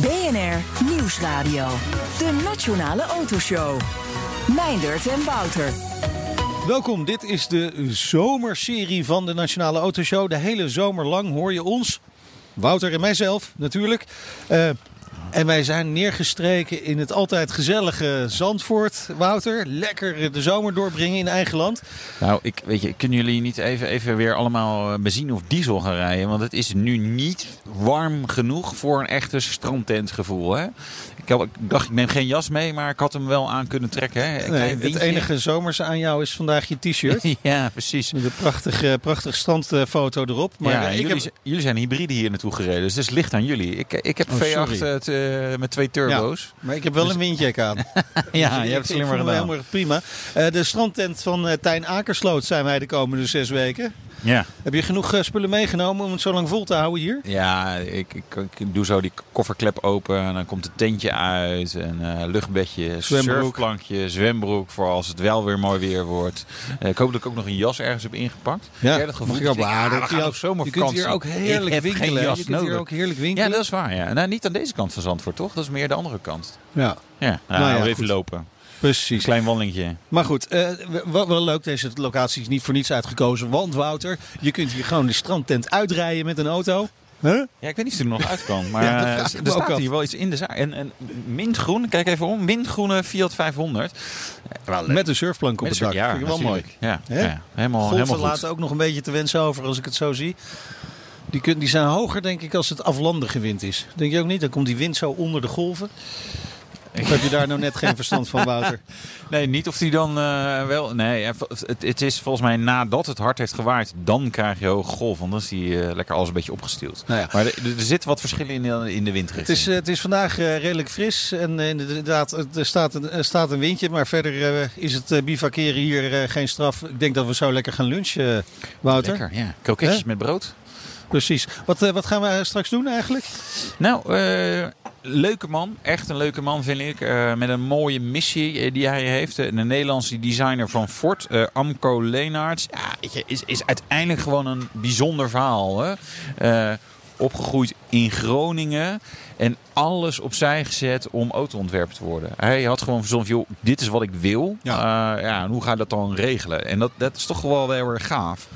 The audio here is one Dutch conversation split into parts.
BNR Nieuwsradio. De Nationale Autoshow. Meindert en Wouter. Welkom, dit is de zomerserie van de Nationale Autoshow. De hele zomer lang hoor je ons, Wouter en mijzelf natuurlijk. Uh, en wij zijn neergestreken in het altijd gezellige Zandvoort, Wouter. Lekker de zomer doorbrengen in eigen land. Nou, ik, weet je, kunnen jullie niet even, even weer allemaal benzine of diesel gaan rijden? Want het is nu niet warm genoeg voor een echte strandtentgevoel. Hè? Ik, dacht, ik neem geen jas mee, maar ik had hem wel aan kunnen trekken. Hè? Nee, het enige zomers aan jou is vandaag je t-shirt. ja, precies. Met een prachtige, prachtige strandfoto erop. Maar ja, jullie, heb... jullie, zijn hybride hier naartoe gereden, dus het ligt aan jullie. Ik, ik heb oh, V8 het, uh, met twee turbo's. Ja, maar ik heb wel dus... een windjack aan. ja, dus je hebt slimmer gedaan. Helemaal prima. Uh, de strandtent van uh, Tijn Akersloot zijn wij de komende zes weken. Ja. Heb je genoeg uh, spullen meegenomen om het zo lang vol te houden hier? Ja, ik, ik, ik doe zo die kofferklep open en dan komt het tentje uit. En uh, luchtbedje, surfplankje, zwembroek voor als het wel weer mooi weer wordt. Uh, ik hoop dat ik ook nog een jas ergens heb ingepakt. Ja, dat gevoel. Ik ja, dat ja, op Je kunt hier ook heerlijk winkelen. Je kunt hier ook heerlijk winkelen. Ja, dat is waar. Ja. Nou, niet aan deze kant van Zandvoort, toch? Dat is meer de andere kant. Ja. Ja, nou, nou ja, even lopen. Precies. Klein wandelingje. Maar goed, uh, wel, wel, leuk. Deze locatie is niet voor niets uitgekozen. Want Wouter, je kunt hier gewoon de strandtent uitrijden met een auto. Huh? Ja, ik weet niet of er nog uit kan. Maar ja, er staat hier wel iets in de zaak. En, en mintgroen, kijk even om. Mintgroene Fiat 500. Wel, met een surfplank op het dak. Ja, Vind ik wel mooi. Ja, ja, helemaal, Golven helemaal laten ook nog een beetje te wensen over als ik het zo zie. Die, kun, die zijn hoger denk ik als het aflandige wind is. Denk je ook niet? Dan komt die wind zo onder de golven. Of heb je daar nou net geen verstand van, Wouter? Nee, niet of die dan uh, wel. Nee, het, het, is volgens mij nadat het hard heeft gewaaid, dan krijg je hoge golf. Want dan is die uh, lekker alles een beetje opgestuurd. Nou ja. Maar er, er zitten wat verschillen in, de, in de windrichting. Het is, het is vandaag redelijk fris en inderdaad, er staat een, er staat een windje. Maar verder is het bivakeren hier geen straf. Ik denk dat we zo lekker gaan lunchen, Wouter. Lekker, ja. Kroketjes met brood. Precies. Wat, wat gaan we straks doen eigenlijk? Nou, leuke man. Echt een leuke man vind ik. Uh, met een mooie missie uh, die hij heeft. Uh, de Nederlandse designer van Ford, Amco Leenaerts. Ja, is, is uiteindelijk gewoon een bijzonder verhaal. Hè? opgegroeid in Groningen. En alles opzij gezet om autoontwerper te worden. Hij had gewoon verzonnen, joh, dit is wat ik wil. Ja. ja, en hoe ga je dat dan regelen? En dat, dat is toch wel heel erg gaaf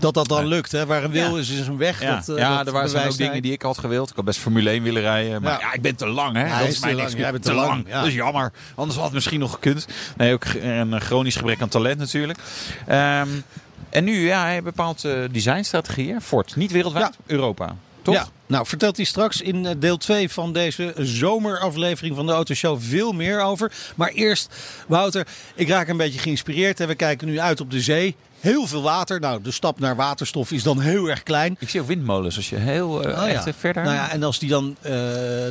dat dat dan lukt. Hè? Waar een wil is, is een weg. Ja, dat, uh, ja dat er waren ook dingen die ik had gewild. Ik had best Formule 1 willen rijden. Maar ja, ik ben te lang. Hè? Ja, dat is mijn. Jij bent te lang. Dat is jammer. Anders had het misschien nog gekund. Nee, ook een chronisch gebrek aan talent natuurlijk. Um, en nu, ja, hij bepaalt uh, designstrategieën. Ford. Niet wereldwijd, Europa. Toch? Ja, nou vertelt hij straks in deel 2 van deze zomeraflevering van de Autoshow veel meer over. Maar eerst, Wouter, ik raak een beetje geïnspireerd en we kijken nu uit op de zee. Heel veel water. Nou, de stap naar waterstof is dan heel erg klein. Ik zie ook windmolens als je heel uh, oh, echt ja. verder... Nou ja, en als die dan uh,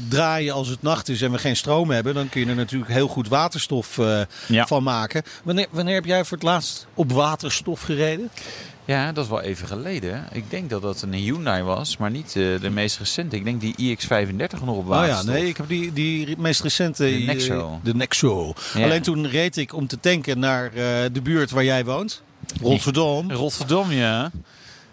draaien als het nacht is en we geen stroom hebben... dan kun je er natuurlijk heel goed waterstof uh, ja. van maken. Wanneer, wanneer heb jij voor het laatst op waterstof gereden? Ja, dat is wel even geleden. Ik denk dat dat een Hyundai was, maar niet uh, de meest recente. Ik denk die iX35 nog op waterstof. Oh ja, nee, ik heb die, die meest recente... De Nexo. De Nexo. Ja. Alleen toen reed ik om te tanken naar uh, de buurt waar jij woont. Rotterdam. Rotterdam, ja.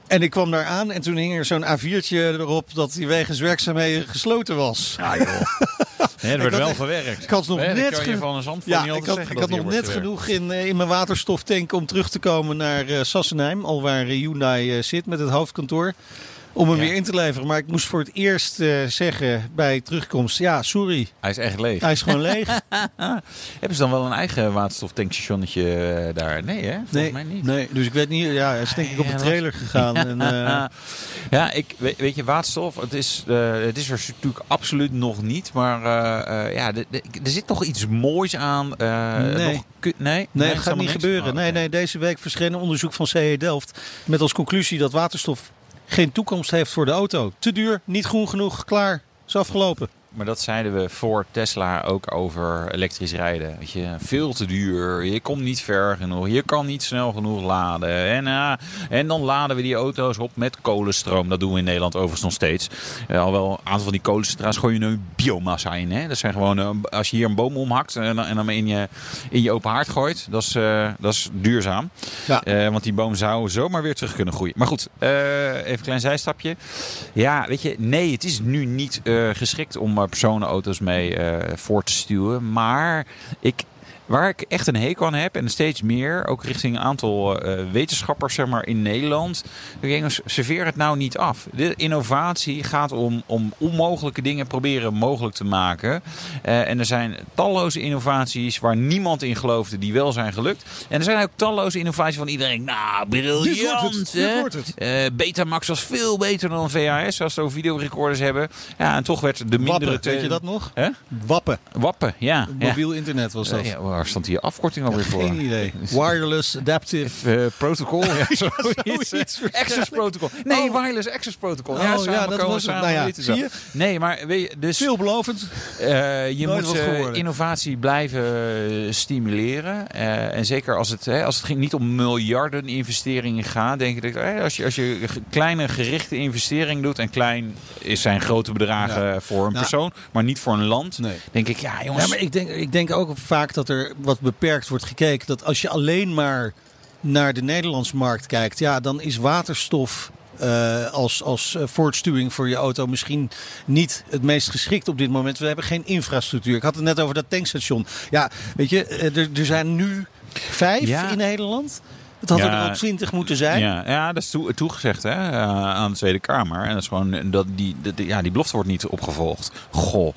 En ik kwam daar aan en toen hing er zo'n A4'tje erop dat die wegens werkzaamheden gesloten was. Ja, joh. Er werd wel gewerkt. Ik had nog nee, net, van een ja, ik had, ik had nog net genoeg in, uh, in mijn waterstoftank om terug te komen naar uh, Sassenheim. Al waar Hyundai uh, zit met het hoofdkantoor om hem ja. weer in te leveren. Maar ik moest voor het eerst uh, zeggen bij terugkomst, ja, sorry. Hij is echt leeg. Hij is gewoon leeg. Hebben ze dan wel een eigen waterstoftankstationnetje uh, daar? Nee, hè? Volgens nee, mij niet. Nee, dus ik weet niet. Ja, hij is denk ik op de trailer gegaan. en, uh... ja, ik, weet, je, waterstof, het is, het is er natuurlijk absoluut nog niet. Maar ja, de, de, er zit toch iets moois aan. nee. Nog, nee, nee, nee, het gaat niet niks? gebeuren. Oh, nee, nee, deze week verscheen een onderzoek van CE Delft met als conclusie dat waterstof geen toekomst heeft voor de auto. Te duur, niet groen genoeg, klaar, is afgelopen. Maar dat zeiden we voor Tesla ook over elektrisch rijden. Weet je, veel te duur. Je komt niet ver genoeg. Je kan niet snel genoeg laden. En, uh, en dan laden we die auto's op met kolenstroom. Dat doen we in Nederland overigens nog steeds. Uh, al wel een aantal van die kolencentrales gooi je nu biomassa in. Hè? Dat zijn gewoon, uh, als je hier een boom omhakt en, en dan in je, in je open haard gooit, dat is, dat is duurzaam. Ja. want die boom zou zomaar weer terug kunnen groeien. Maar goed, even een klein zijstapje. Ja, weet je, nee, het is nu niet geschikt om personenauto's mee voor te stuwen. Maar ik, Waar ik echt een hekel aan heb, en steeds meer, ook richting een aantal uh, wetenschappers zeg maar, in Nederland. Jongens, serveer het nou niet af. De innovatie gaat om, om onmogelijke dingen proberen mogelijk te maken. Uh, en er zijn talloze innovaties waar niemand in geloofde, die wel zijn gelukt. En er zijn ook talloze innovaties van iedereen. Nou, briljant. Uh, Betamax was veel beter dan VHS als ze over videorecorders hebben. Ja, en toch werd de mindere... Wappen, weet je dat nog? Huh? Wappen. Wappen, ja. Mobiel ja. internet was dat. Ja, waar stond die afkorting alweer voor? Geen idee. Wireless Adaptive uh, Protocol. Ja, zoiets. Access Protocol. Nee, oh. Wireless Access Protocol. Ja, oh, ja dat was samen nou ja, zie je? Nee, maar weet je, dus... Veelbelovend. Uh, je Nooit moet uh, innovatie blijven stimuleren. en zeker als het, hè, als het ging niet om miljarden investeringen gaat, denk ik dat als je, als je kleine gerichte investering doet, en klein is zijn grote bedragen voor een nou, persoon, maar niet voor een land, nee. denk ik, ja jongens. Ja, maar ik denk, ik denk ook vaak dat er wat beperkt wordt gekeken. Dat als je alleen maar naar de Nederlandse markt kijkt, ja, dan is waterstof uh, als, als voortstuwing voor je auto misschien niet het meest geschikt op dit moment. We hebben geen infrastructuur. Ik had het net over dat tankstation. Ja, weet je, er, er zijn nu vijf ja. in Nederland. Het had ja, er ook 20 moeten zijn. Ja, ja dat is toe, toegezegd hè, uh, aan de Tweede Kamer. En dat is gewoon dat die, die, ja, die belofte wordt niet opgevolgd. Goh.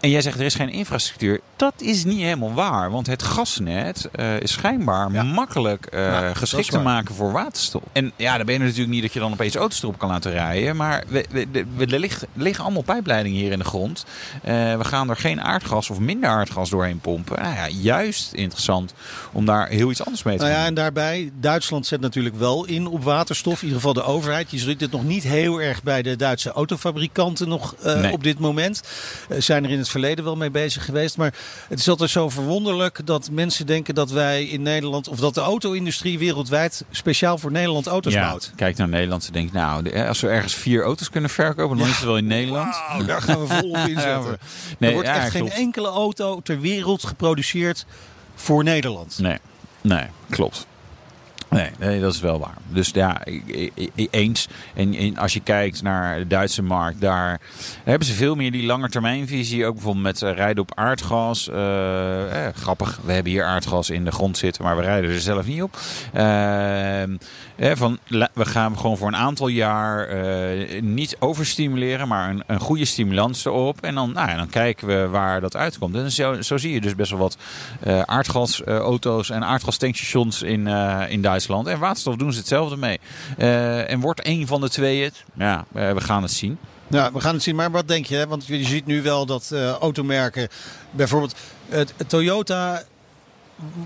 En jij zegt er is geen infrastructuur. Dat is niet helemaal waar. Want het gasnet uh, is schijnbaar ja. makkelijk uh, ja, geschikt te maken voor waterstof. En ja, dan ben je natuurlijk niet dat je dan opeens auto's erop kan laten rijden. Maar we, we, we, er, er liggen allemaal pijpleidingen hier in de grond. we gaan er geen aardgas of minder aardgas doorheen pompen. Nou ja, juist interessant om daar heel iets anders mee te nou doen. Ja, en daarbij Duitsland zet natuurlijk wel in op waterstof. In ieder geval de overheid. Je ziet het nog niet heel erg bij de Duitse autofabrikanten nog uh, nee. op dit moment. Uh, zijn er in het verleden wel mee bezig geweest. Maar het is altijd zo verwonderlijk dat mensen denken dat wij in Nederland... of dat de auto-industrie wereldwijd speciaal voor Nederland auto's ja, bouwt. Kijk naar Nederland en denk nou, als we ergens vier auto's kunnen verkopen... dan ja. is het wel in Nederland. Wow, daar gaan we volop inzetten. nee, er wordt echt geen klopt. enkele auto ter wereld geproduceerd voor Nederland. Nee, nee klopt. Nee, nee, dat is wel waar. Dus ja, eens. En, en, als je kijkt naar de Duitse markt, daar hebben ze veel meer die langetermijnvisie. Ook bijvoorbeeld met uh, rijden op aardgas. Uh, eh, grappig, we hebben hier aardgas in de grond zitten, maar we rijden er zelf niet op. Uh, van, we gaan gewoon voor een aantal jaar niet overstimuleren, maar een, een goede stimulans erop. En dan, nou dan kijken we waar dat uitkomt. En zo, zo zie je dus best wel wat aardgasauto's en aardgastankstations in, in Duitsland. En waterstof doen ze hetzelfde mee. Uh, en wordt een van de twee het? Ja, uh, we gaan het zien. Ja, we gaan het zien. Maar wat denk je? Want je ziet nu wel dat uh, automerken, bijvoorbeeld het, Toyota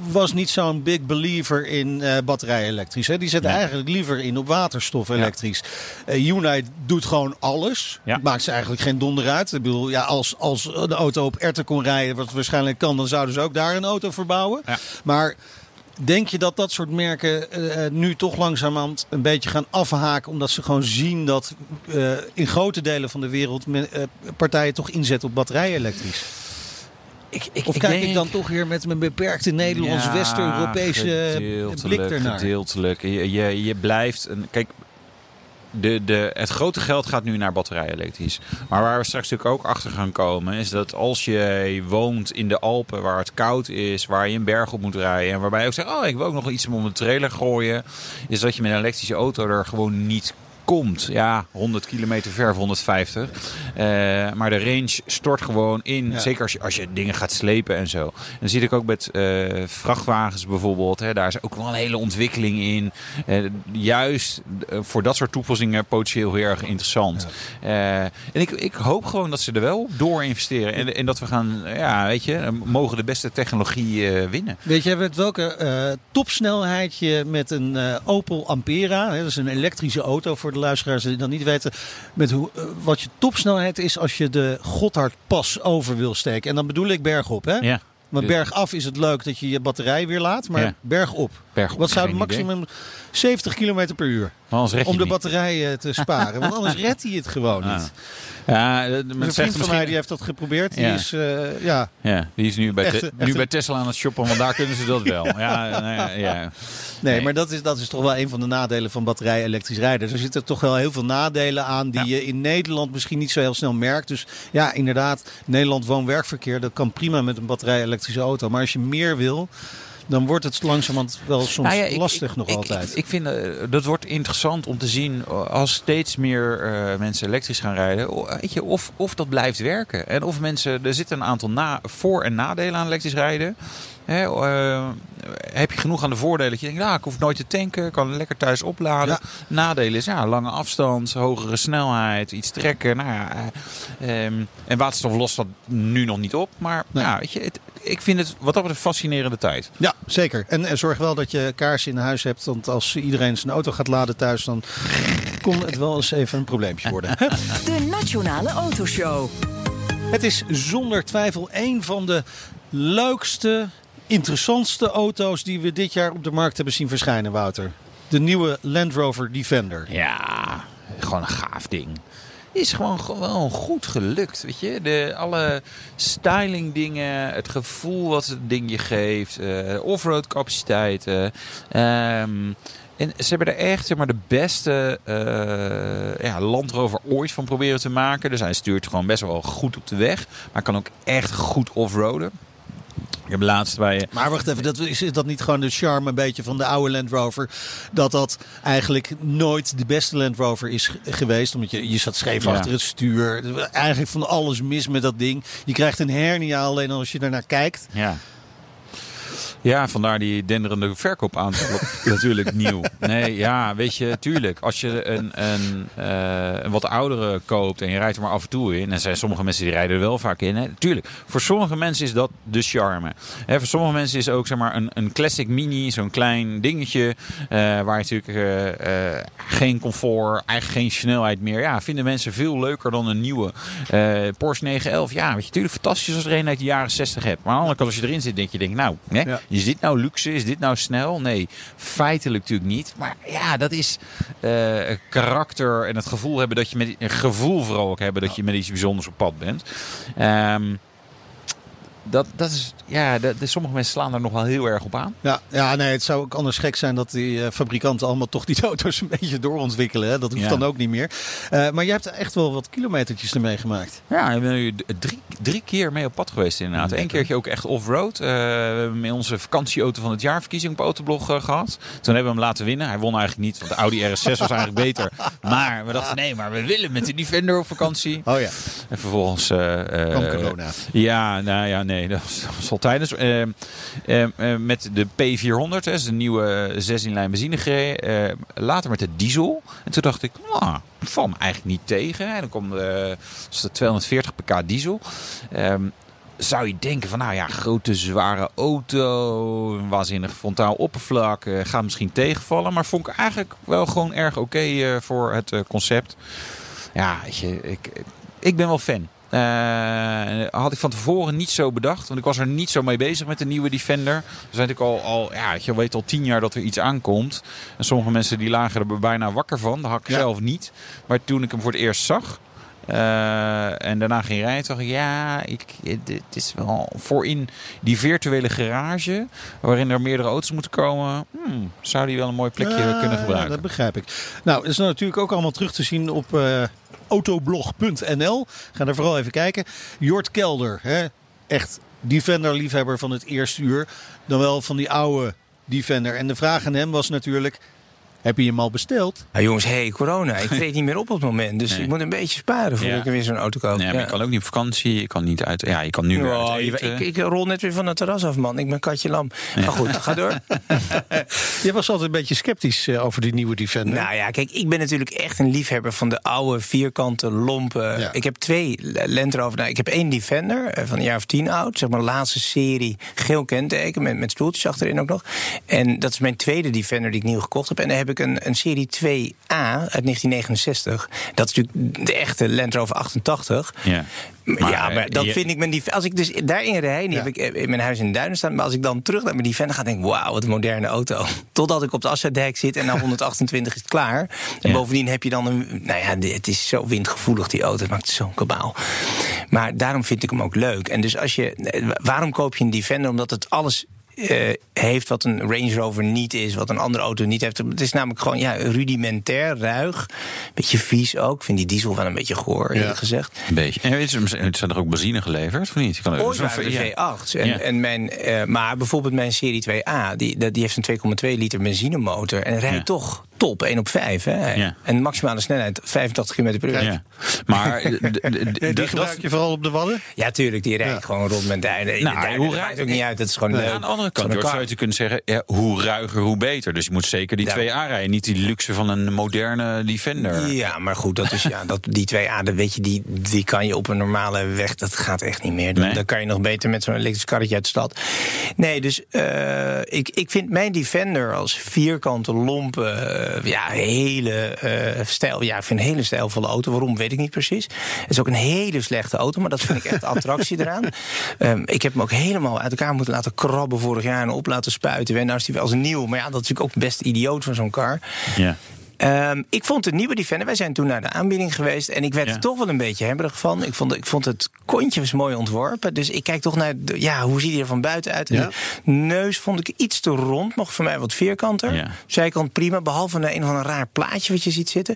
was niet zo'n big believer in uh, batterij elektrisch. Hè? Die zet nee. eigenlijk liever in op waterstof elektrisch. Ja. Uh, Hyundai doet gewoon alles. Ja. Maakt ze eigenlijk geen donder uit. Ik bedoel, ja, als, als de auto op erten kon rijden, wat waarschijnlijk kan, dan zouden ze ook daar een auto verbouwen. Ja. Maar Denk je dat dat soort merken uh, nu toch langzamerhand een beetje gaan afhaken? Omdat ze gewoon zien dat uh, in grote delen van de wereld men, uh, partijen toch inzetten op batterij elektrisch? Ik, ik, of ik kijk denk... ik dan toch weer met mijn beperkte Nederlands-West-Europese blik ernaar? Gedeeltelijk. Je, je, je blijft... Een, kijk, de, de, het grote geld gaat nu naar batterij elektrisch. Maar waar we straks natuurlijk ook achter gaan komen, is dat als je woont in de Alpen waar het koud is, waar je een berg op moet rijden en waarbij je ook zegt, oh ik wil ook nog iets om een trailer gooien, is dat je met een elektrische auto er gewoon niet komt. Ja, 100 kilometer ver of 150. Uh, maar de range stort gewoon in. Ja. Zeker als je, als je dingen gaat slepen en zo. En dan zie ik ook met uh, vrachtwagens bijvoorbeeld. Hè, daar is ook wel een hele ontwikkeling in. Uh, juist voor dat soort toepassingen potentieel heel erg interessant. Ja. en ik, ik hoop gewoon dat ze er wel door investeren. En, en dat we gaan, ja, weet je, mogen de beste technologie winnen. Weet je met welke topsnelheid je met een Opel Ampera, hè, dat is een elektrische auto voor de luisteraars die dat niet weten. Met hoe, eh, wat je topsnelheid is als je de Gotthardpas over wil steken. En dan bedoel ik bergop, hè? Ja. Want bergaf is het leuk dat je je batterij weer laat, maar Ja. bergop. Wat zou het maximum 70 km per uur om de het niet. batterij eh, te sparen? Want anders redt hij het gewoon Ah. niet. Ja, eh, Dus een vriend van misschien... mij die heeft dat geprobeerd. Die Ja. is, eh, ja, Ja, die is nu bij, Echte- Te- nu echte- bij Tesla aan het shoppen, want daar kunnen ze dat wel. Ja, nou ja, ja. Nee, Nee. maar dat is, dat is toch wel een van de nadelen van batterij elektrisch rijden. Er zitten toch wel heel veel nadelen aan die je in Nederland misschien niet zo heel snel merkt. Dus ja, inderdaad, Nederland woon-werkverkeer, dat kan prima met een batterij elektrische auto. Maar als je meer wil, dan wordt het langzamerhand wel soms Nou ja, ik- lastig ik- nog ik, altijd. Ik, ik vind eh, dat wordt interessant om te zien eh, als steeds meer eh, mensen elektrisch gaan rijden. Weet je, of, of dat blijft werken. En of mensen, er zitten een aantal na, voor- en nadelen aan elektrisch rijden. Hè, eh, heb je genoeg aan de voordelen dat je denkt, nou, ik hoef nooit te tanken, ik kan lekker thuis opladen. Ja. Nadelen is ja, lange afstand, hogere snelheid, iets trekken. Nou ja, eh, ehm, en waterstof lost dat nu nog niet op. Maar Nee. ja, weet je, het, ik vind het wat dat betreft een fascinerende tijd. Ja, zeker. En, en zorg wel dat je kaarsen in huis hebt. Want als iedereen zijn auto gaat laden thuis, dan kon het wel eens even een probleempje worden. De Nationale Autoshow. Het is zonder twijfel een van de leukste, interessantste auto's die we dit jaar op de markt hebben zien verschijnen, Wouter. De nieuwe Land Rover Defender. Ja, gewoon een gaaf ding. Is gewoon, gewoon goed gelukt, weet je. De, alle styling dingen, het gevoel wat het ding je geeft, eh offroad capaciteiten. ehm, en ze hebben er echt zeg maar, de beste eh ja, Land Rover ooit van proberen te maken. Dus hij stuurt gewoon best wel goed op de weg. Maar kan ook echt goed offroaden. Ik heb laatst bij... Maar wacht even, dat, is dat niet gewoon de charme een beetje van de oude Land Rover? Dat dat eigenlijk nooit de beste Land Rover is ge- geweest. Omdat je, je zat scheef Ja. achter het stuur. Eigenlijk van alles mis met dat ding. Je krijgt een hernia alleen als je ernaar kijkt. Ja. Ja, vandaar die denderende verkoop aan. natuurlijk nieuw. Nee, ja, weet je, tuurlijk. Als je een, een, eh, een wat oudere koopt en je rijdt er maar af en toe in. En zijn sommige mensen die rijden er wel vaak in. Hè. Tuurlijk, voor sommige mensen is dat de charme. Hè, voor sommige mensen is ook zeg maar, een, een classic mini, zo'n klein dingetje. eh, waar je natuurlijk eh, geen comfort, eigenlijk geen snelheid meer. Ja, vinden mensen veel leuker dan een nieuwe Porsche 911. Ja, weet je, natuurlijk fantastisch als er een uit de jaren 60 hebt. Maar aan de andere kant, als je erin zit, denk je, denk, nou, hè, Ja. is dit nou luxe? Is dit nou snel? Nee, feitelijk natuurlijk niet. Maar ja, dat is eh, karakter en het gevoel hebben dat je met een gevoel vooral ook hebben dat je met iets bijzonders op pad bent. Ehm, dat, dat is, ja, dat, sommige mensen slaan er nog wel heel erg op aan. Ja, ja, nee, het zou ook anders gek zijn dat die eh, fabrikanten allemaal toch die auto's een beetje doorontwikkelen. Hè? Dat hoeft Ja. dan ook niet meer. Eh, maar je hebt echt wel wat kilometertjes ermee gemaakt. Ja, ik ben nu drie, drie keer mee op pad geweest inderdaad. Eén keertje ook echt off-road. Eh, we hebben met onze vakantieauto van het jaarverkiezing op Autoblog eh, gehad. Toen hebben we hem laten winnen. Hij won eigenlijk niet, want de Audi RS6 was eigenlijk beter. Maar we dachten, nee, maar we willen met de Defender op vakantie. Oh ja, En vervolgens... kwam corona. Ja, nou ja, nee, dat was, dat was al tijdens. Eh, eh, met de P400, hè, is een nieuwe 16-lijn benzine later met de diesel. En toen dacht ik, nou, valt me eigenlijk niet tegen. En dan komt de, was de 240 pk diesel. Ehm, zou je denken van, nou ja, grote zware auto, waanzinnig frontaal oppervlak, eh, gaat misschien tegenvallen. Maar vond ik eigenlijk wel gewoon erg oké voor het concept. Ja, je, ik, ik ben wel fan. Eh, had ik van tevoren niet zo bedacht. Want ik was er niet zo mee bezig met de nieuwe Defender. We zijn natuurlijk al, al, ja, je weet al tien jaar dat er iets aankomt. En sommige mensen die lagen er bijna wakker van. Dat had ik Ja. zelf niet. Maar toen ik hem voor het eerst zag. Eh, en daarna ging rijden, dacht ik, ja, ik, dit is wel voor in die virtuele garage, waarin er meerdere auto's moeten komen, hmm, zou die wel een mooi plekje Ja, kunnen gebruiken. Ja, dat begrijp ik. Nou, dat is natuurlijk ook allemaal terug te zien op eh, autoblog.nl. Ga daar vooral even kijken. Jort Kelder, hè? echt Defender-liefhebber van het eerste uur. Dan wel van die oude Defender. En de vraag aan hem was natuurlijk... Heb je hem al besteld? Nou jongens, hey, corona. Ik treed niet meer op op het moment. Dus Nee. ik moet een beetje sparen voordat Ja. ik weer zo'n auto koop. Nee, maar Ja. je kan ook niet op vakantie, je kan niet uit, ja, je kan nu weer Oh, ik, ik rol net weer van het terras af, man. Ik ben katje lam. Maar goed, ga door. Je was altijd een beetje sceptisch eh, over die nieuwe Defender. Nou ja, kijk, ik ben natuurlijk echt een liefhebber van de oude vierkante lompen. Ja. Ik heb twee Land Rover. Nou, ik heb één Defender eh, van een jaar of tien oud. Zeg maar laatste serie geel kenteken met, met stoeltjes achterin ook nog. En dat is mijn tweede Defender die ik nieuw gekocht heb. En daar heb ik een, een serie 2A uit 1969. Dat is natuurlijk de echte Land Rover 88. Ja. Maar, ja, Maar, maar dat je- vind ik mijn die Als ik dus daarin rij, die heb ik in mijn huis in Duinen staan. Maar als ik dan terug naar mijn Defender ga, denk ik, wauw, wat een moderne auto. Totdat ik op de Afsluitdijk zit en na 128 is het klaar. En Ja. bovendien heb je dan een. Nou ja, het is zo windgevoelig, die auto. Het maakt zo'n kabaal. Maar daarom vind ik hem ook leuk. En dus als je. eh, Waarom koop je een Defender? Omdat het alles. Eh, heeft wat een Range Rover niet is, wat een andere auto niet heeft. Het is namelijk gewoon ja, rudimentair, ruig. Beetje vies ook. Ik vind die diesel wel een beetje goor, eerlijk gezegd. Een beetje. En is er, het zijn er ook benzine geleverd, of niet? Je Kan Ooit waren de ja. V8's. En, Ja. en mijn, eh, maar bijvoorbeeld mijn Serie 2A, die, die heeft een 2,2 liter benzinemotor. En rijdt Ja. toch top, 1 op 5. Hè? Ja. En maximale snelheid 85 km per uur. Ja. Ja. Maar Nee, die gebruik je vooral op de Wadden? tuurlijk, die rijdt gewoon rond met duinen. Nou, de duinen, hoe dat rijdt- maakt ook niet uit, dat is gewoon leuk. aan de andere kant, zou je kunnen zeggen, ja, hoe ruiger, hoe beter. Dus je moet zeker die Ja. 2A rijden. Niet die luxe van een moderne Defender. Ja, maar goed, dat is, ja, dat, die 2A, dat weet je, die, die kan je op een normale weg, dat gaat echt niet meer. Dan, Nee. dan kan je nog beter met zo'n elektrisch karretje uit de stad. Nee, dus eh, ik, ik vind mijn Defender als vierkante, lompe, eh, ja, hele eh, stijl, ja, ik vind een hele stijlvolle auto. Waarom, weet ik niet precies. Het is ook een hele slechte auto, maar dat vind ik echt attractie eraan. Ehm, ik heb hem ook helemaal uit elkaar moeten laten krabben vorig jaar en op laten spuiten. En nou is hij wel als nieuw, maar ja, dat is natuurlijk ook best idioot van zo'n car. Ja. Ehm, ik vond de nieuwe Defender. Wij zijn toen naar de aanbieding geweest. En ik werd Ja. er toch wel een beetje hebberig van. Ik vond, ik vond het kontje was mooi ontworpen. Dus ik kijk toch naar. De, ja, hoe ziet hij er van buiten uit? Ja. De neus vond ik iets te rond. Nog voor mij wat vierkanter. Ja. Zijkant prima. Behalve een, een of ander raar plaatje wat je ziet zitten.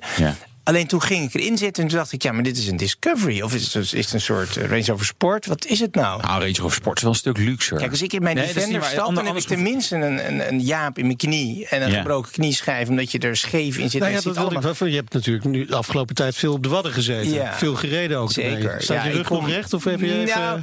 Alleen toen ging ik erin zitten en toen dacht ik, ja, maar dit is een Discovery. Of is het, is het een soort eh, Range Rover Sport? Wat is het nou? Nou, Range Rover Sport is wel een stuk luxer. Kijk, als ik in mijn Nee, Defender stap, dan heb ik tenminste een, een, een jaap in mijn knie. En een Ja. gebroken knieschijf, omdat je er scheef in zit. Nou ja, dat ik. Je hebt natuurlijk nu de afgelopen tijd veel op de Wadden gezeten. Ja. Veel gereden ook. Zeker. Staat je rug kom- nog recht of heb je even... Nou,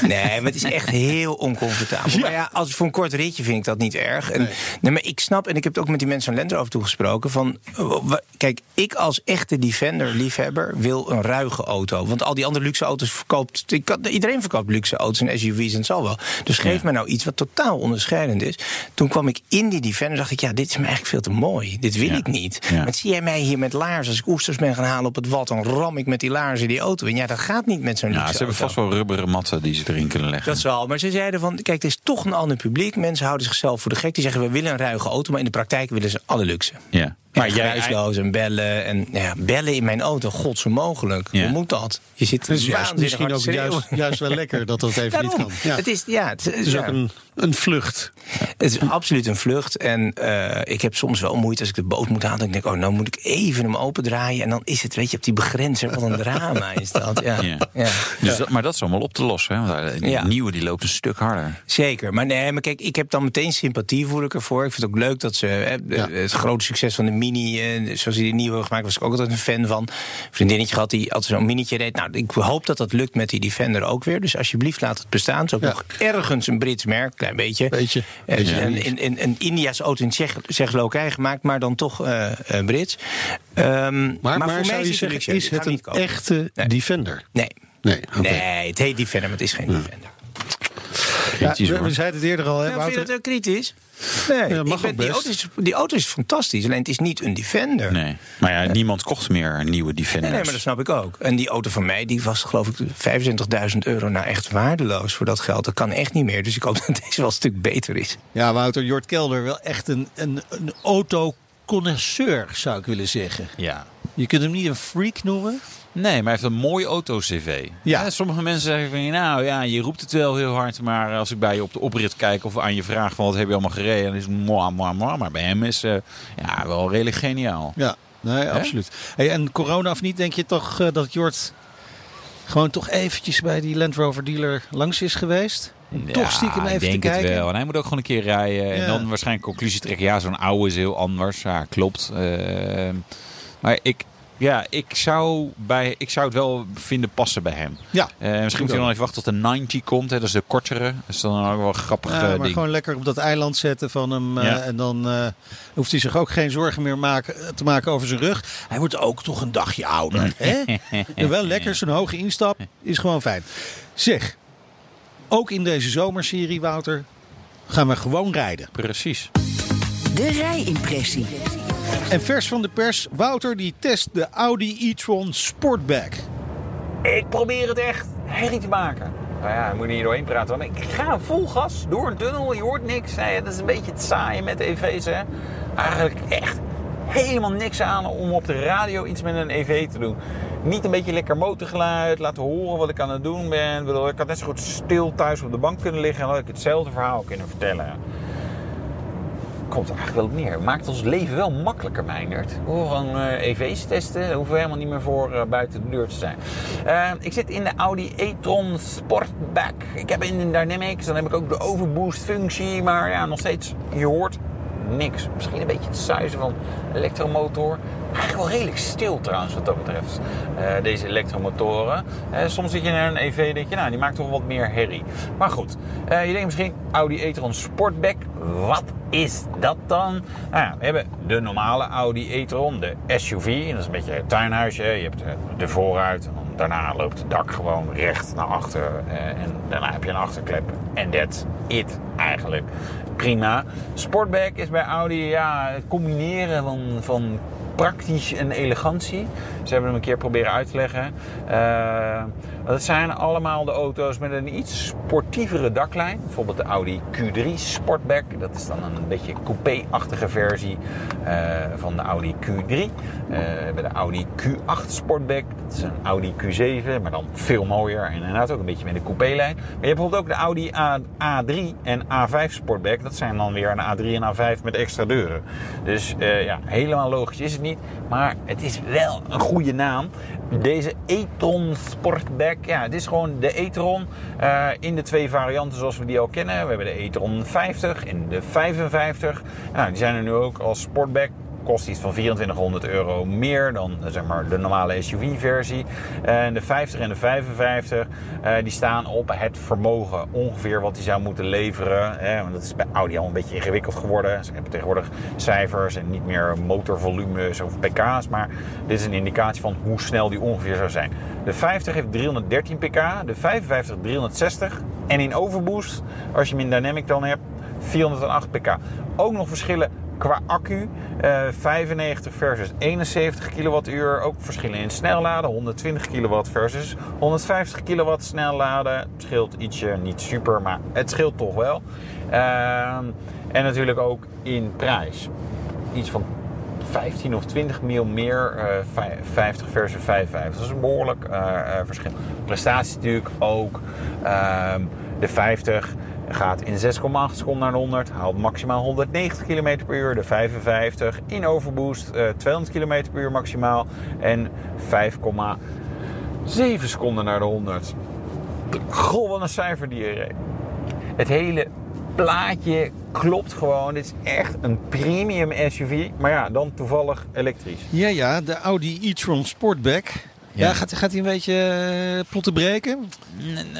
nee, maar het is echt heel oncomfortabel. Maar ja, als voor een kort ritje vind ik dat niet erg. En, nee. maar ik snap, en ik heb het ook met die mensen van Land Rover toegesproken... van, eh, kijk, ik als echte Defender-liefhebber wil een ruige auto. Want al die andere luxe auto's verkoopt... Iedereen verkoopt luxe auto's en SUV's en het zal wel. Dus geef me nou iets wat totaal onderscheidend is. Toen kwam ik in die Defender dacht ik... ja, dit is me eigenlijk veel te mooi. Dit wil ik niet. Maar zie jij mij hier met laars... als ik oesters ben gaan halen op het wat... dan ram ik met die laarzen die auto in. Ja, dat gaat niet met zo'n Ja, luxe ze hebben vast wel rubberen matten die ze erin kunnen leggen. Dat zal. Maar ze zeiden van, kijk, het is toch een ander publiek. Mensen houden zichzelf voor de gek. Die zeggen, we willen een ruige auto. Maar in de praktijk willen ze alle luxe. ja. Maar geruisloos en bellen. En nou ja, bellen in mijn auto, god zo mogelijk. Ja. Hoe moet dat? Je zit juist, misschien ook juist, juist wel lekker dat dat even niet kan. Ja. Het is, ja, het, Het is ja. ook een, een vlucht. Het is absoluut een vlucht. En eh, ik heb soms wel moeite als ik de boot moet halen. Dan denk ik, oh, nou moet ik even hem opendraaien. En dan is het, weet je, op die begrenzer. Wat een drama is dat. Ja. Ja. Ja. Dus dat, maar dat is allemaal op te lossen. Hè? Want die Ja. nieuwe die loopt een stuk harder. Zeker, maar nee, maar kijk, ik heb dan meteen sympathie voel ik ervoor. Ik vind het ook leuk dat ze hè, Ja. het grote succes van de Mini, eh, zoals die de nieuwe gemaakt, was ik ook altijd een fan van. Een vriendinnetje gehad die altijd zo'n minietje reed. Nou, ik hoop dat dat lukt met die Defender ook weer. Dus alsjeblieft laat het bestaan. Het is ook Ja. nog ergens een Brits merk, klein beetje. Beetje. Eh, Beetje. Een, een, een, een India's auto in Tsjech- Tsjechoslowakije gemaakt, maar dan toch eh, Brits. Ehm, Maar, maar, voor mij is het zeggen, is het hem een echte Nee. Defender? Nee. Nee. Nee, het heet Defender, maar het is geen Defender. Ja, we, zeiden het eerder al, hè, Ja, vind je Wouter? dat ook kritisch? Nee, Ja, mag ben- ook die, auto is, die auto is fantastisch, alleen het is niet een Defender. Nee. Maar ja, niemand kocht meer een nieuwe Nee, Defenders. nee, maar dat snap ik ook. En die auto van mij, die was geloof ik 25.000 euro nou echt waardeloos voor dat geld. Dat kan echt niet meer. Dus ik hoop dat deze wel een stuk beter is. Ja, Wouter, Jort Kelder, wel echt een, een, een autoconnoisseur, zou ik willen zeggen. Ja. Je kunt hem niet een freak noemen. Nee, maar hij heeft een mooi auto-cv. Ja. Sommige mensen zeggen van, nou ja, je roept het wel heel hard. Maar als ik bij je op de oprit kijk of aan je vraag van wat heb je allemaal gereden. Dan is het moi, moi, moi. Maar bij hem is eh, ja, wel redelijk geniaal. Ja, nee, absoluut. Hey, en corona of niet, denk je toch eh, dat Jort gewoon toch eventjes bij die Land Rover dealer langs is geweest? Toch stiekem even te denk het kijken? wel. En hij moet ook gewoon een keer rijden. Ja. En dan waarschijnlijk conclusie trekken. Ja, zo'n oude is heel anders. Ja, klopt. Eh, maar ik, ja, ik, zou bij, ik zou het wel vinden passen bij hem. Ja, Eh, misschien moet hij dan even wachten tot de 90 komt. Hè. Dat is de kortere. Dat is dan ook wel een grappig Ja, maar ding. gewoon lekker op dat eiland zetten van hem. eh, Ja. En dan eh, hoeft hij zich ook geen zorgen meer maken, te maken over zijn rug. Hij wordt ook toch een dagje ouder. Hè? En wel lekker, zo'n hoge instap is gewoon fijn. Zeg, ook in deze zomerserie, Wouter, gaan we gewoon rijden. Precies. De rijimpressie. En vers van de pers, Wouter die test de Audi e-tron Sportback. Ik probeer het echt herrie te maken. Nou ja, ik moet niet doorheen praten. Want ik ga vol gas door een tunnel. Je hoort niks. Nee, dat is een beetje het saaien met EV's. Hè. Eigenlijk echt helemaal niks aan om op de radio iets met een EV te doen. Niet een beetje lekker motorgeluid, laten horen wat ik aan het doen ben. Ik bedoel, Ik had net zo goed stil thuis op de bank kunnen liggen en had ik hetzelfde verhaal kunnen vertellen. Komt er eigenlijk wel op neer. Maakt ons leven wel makkelijker, Meindert. We gewoon eh, EV's testen. Daar hoeven we helemaal niet meer voor eh, buiten de deur te zijn. Eh, ik zit in de Audi e-tron Sportback. Ik heb in de Dynamics. Dan heb ik ook de overboost functie. Maar ja, nog steeds, je hoort niks. Misschien een beetje het suizen van elektromotor. Eigenlijk wel redelijk stil trouwens wat dat betreft. eh, deze elektromotoren. Eh, soms zit je naar een EV en denk je, nou die maakt toch wat meer herrie. Maar goed, eh, je denkt misschien Audi e-tron Sportback. Wat is dat dan? Nou ja, we hebben de normale Audi e-tron, de SUV. Dat is een beetje het tuinhuisje. Je hebt de voorruit. En daarna loopt het dak gewoon recht naar achter. En daarna heb je een achterklep. En that's it eigenlijk. Prima. Sportback is bij Audi ja, het combineren van, van praktisch en elegantie. Ze hebben hem een keer proberen uit te leggen. Eh, dat zijn allemaal de auto's met een iets sportievere daklijn. Bijvoorbeeld de Audi Q3 Sportback. Dat is dan een beetje coupé-achtige versie eh, van de Audi Q3. Eh, bij de Audi Q8 Sportback. Dat is een Audi Q7, maar dan veel mooier. En inderdaad ook een beetje met de coupé-lijn. Maar je hebt bijvoorbeeld ook de Audi A, A3 en A5 Sportback. Dat zijn dan weer een A3 en A5 met extra deuren. Dus eh, ja, helemaal logisch is het niet. Maar het is wel een goede naam. Deze e-tron Sportback. Ja, het is gewoon de e-tron eh, in de twee varianten zoals we die al kennen. We hebben de e-tron 50 en de 55. Nou, die zijn er nu ook als Sportback kost iets van 2400 euro meer dan eh, zeg maar, de normale SUV-versie. En de 50 en de 55 eh, die staan op het vermogen ongeveer wat die zou moeten leveren. Want dat is bij Audi al een beetje ingewikkeld geworden. Ze hebben tegenwoordig cijfers en niet meer motorvolumes of pk's. Maar dit is een indicatie van hoe snel die ongeveer zou zijn. De 50 heeft 313 pk, de 55 360. En in overboost, als je hem in dynamic dan hebt, 408 pk. Ook nog verschillen qua accu. eh 95 versus 71 kilowattuur. Ook verschillen in snelladen. 120 kilowatt versus 150 kilowatt snelladen. Het scheelt ietsje, niet super, maar het scheelt toch wel. Ehm, en natuurlijk ook in prijs. Iets van 15 of 20 mil meer, eh, vij- 50 versus 55. Dat is een behoorlijk eh, eh, verschil. Prestatie natuurlijk ook. Ehm, de 50 gaat in 6,8 seconden naar de 100. Haalt maximaal 190 km per uur. De 55 in overboost eh 200 km per uur maximaal. En 5,7 seconden naar de 100. Goh, wat een cijfer die reed. Het hele plaatje klopt gewoon. Dit is echt een premium SUV. Maar ja, dan toevallig elektrisch. Ja, ja, de Audi e-tron Sportback. Ja, Ja. gaat, gaat hij een beetje eh, plotten breken?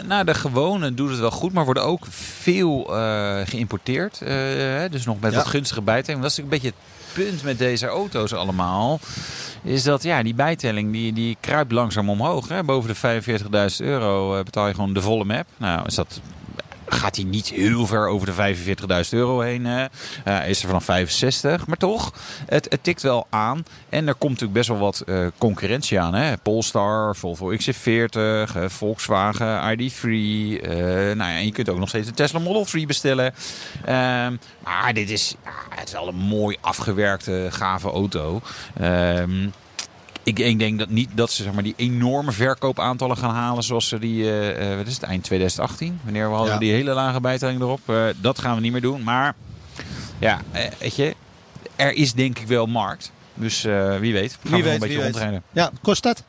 Nou, de gewone doet het wel goed, maar worden ook veel eh, geïmporteerd. Eh, dus nog met Ja. wat gunstige bijtelling. Dat is natuurlijk een beetje het punt met deze auto's allemaal. Is dat ja, die bijtelling die, die kruipt langzaam omhoog. Hè. Boven de 45.000 euro betaal je gewoon de volle map. Nou, is dat gaat hij niet heel ver over de 45.000 euro heen. is er vanaf 65. Maar toch, het, het tikt wel aan. En er komt natuurlijk best wel wat eh, concurrentie aan. Hè? Polestar, Volvo XC40, eh, Volkswagen ID3. eh, nou ja, en je kunt ook nog steeds de Tesla Model 3 bestellen. Ehm, maar dit is, ja, het is wel een mooi afgewerkte, gave auto. Ehm, ik, ik denk dat niet dat ze zeg maar, die enorme verkoopaantallen gaan halen zoals ze die, eh, wat is het, eind 2018, wanneer we hadden Ja. die hele lage bijtelling erop. Eh, dat gaan we niet meer doen. Maar ja, weet je, er is denk ik wel markt. Dus eh, wie weet, gaan we Wie nog weet, een beetje rondrijden. Ja, kost dat?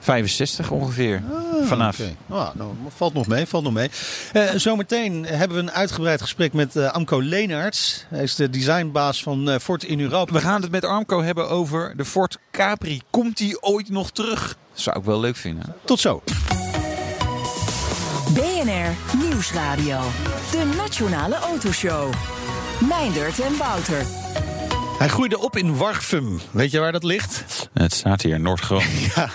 65 ongeveer. Vanaf. Oké. Ah, nou, valt nog mee, valt nog mee. Eh, zometeen hebben we een uitgebreid gesprek met eh, Amco Leenaerts. Hij is de designbaas van Ford in Europa. We gaan het met Armco hebben over de Ford Capri. Komt die ooit nog terug? Zou ik wel leuk vinden. Tot zo. BNR Nieuwsradio. De Nationale Autoshow. Meindert en Wouter. Hij groeide op in Warfum. Weet je waar dat ligt? Het staat hier, Noord-Groningen.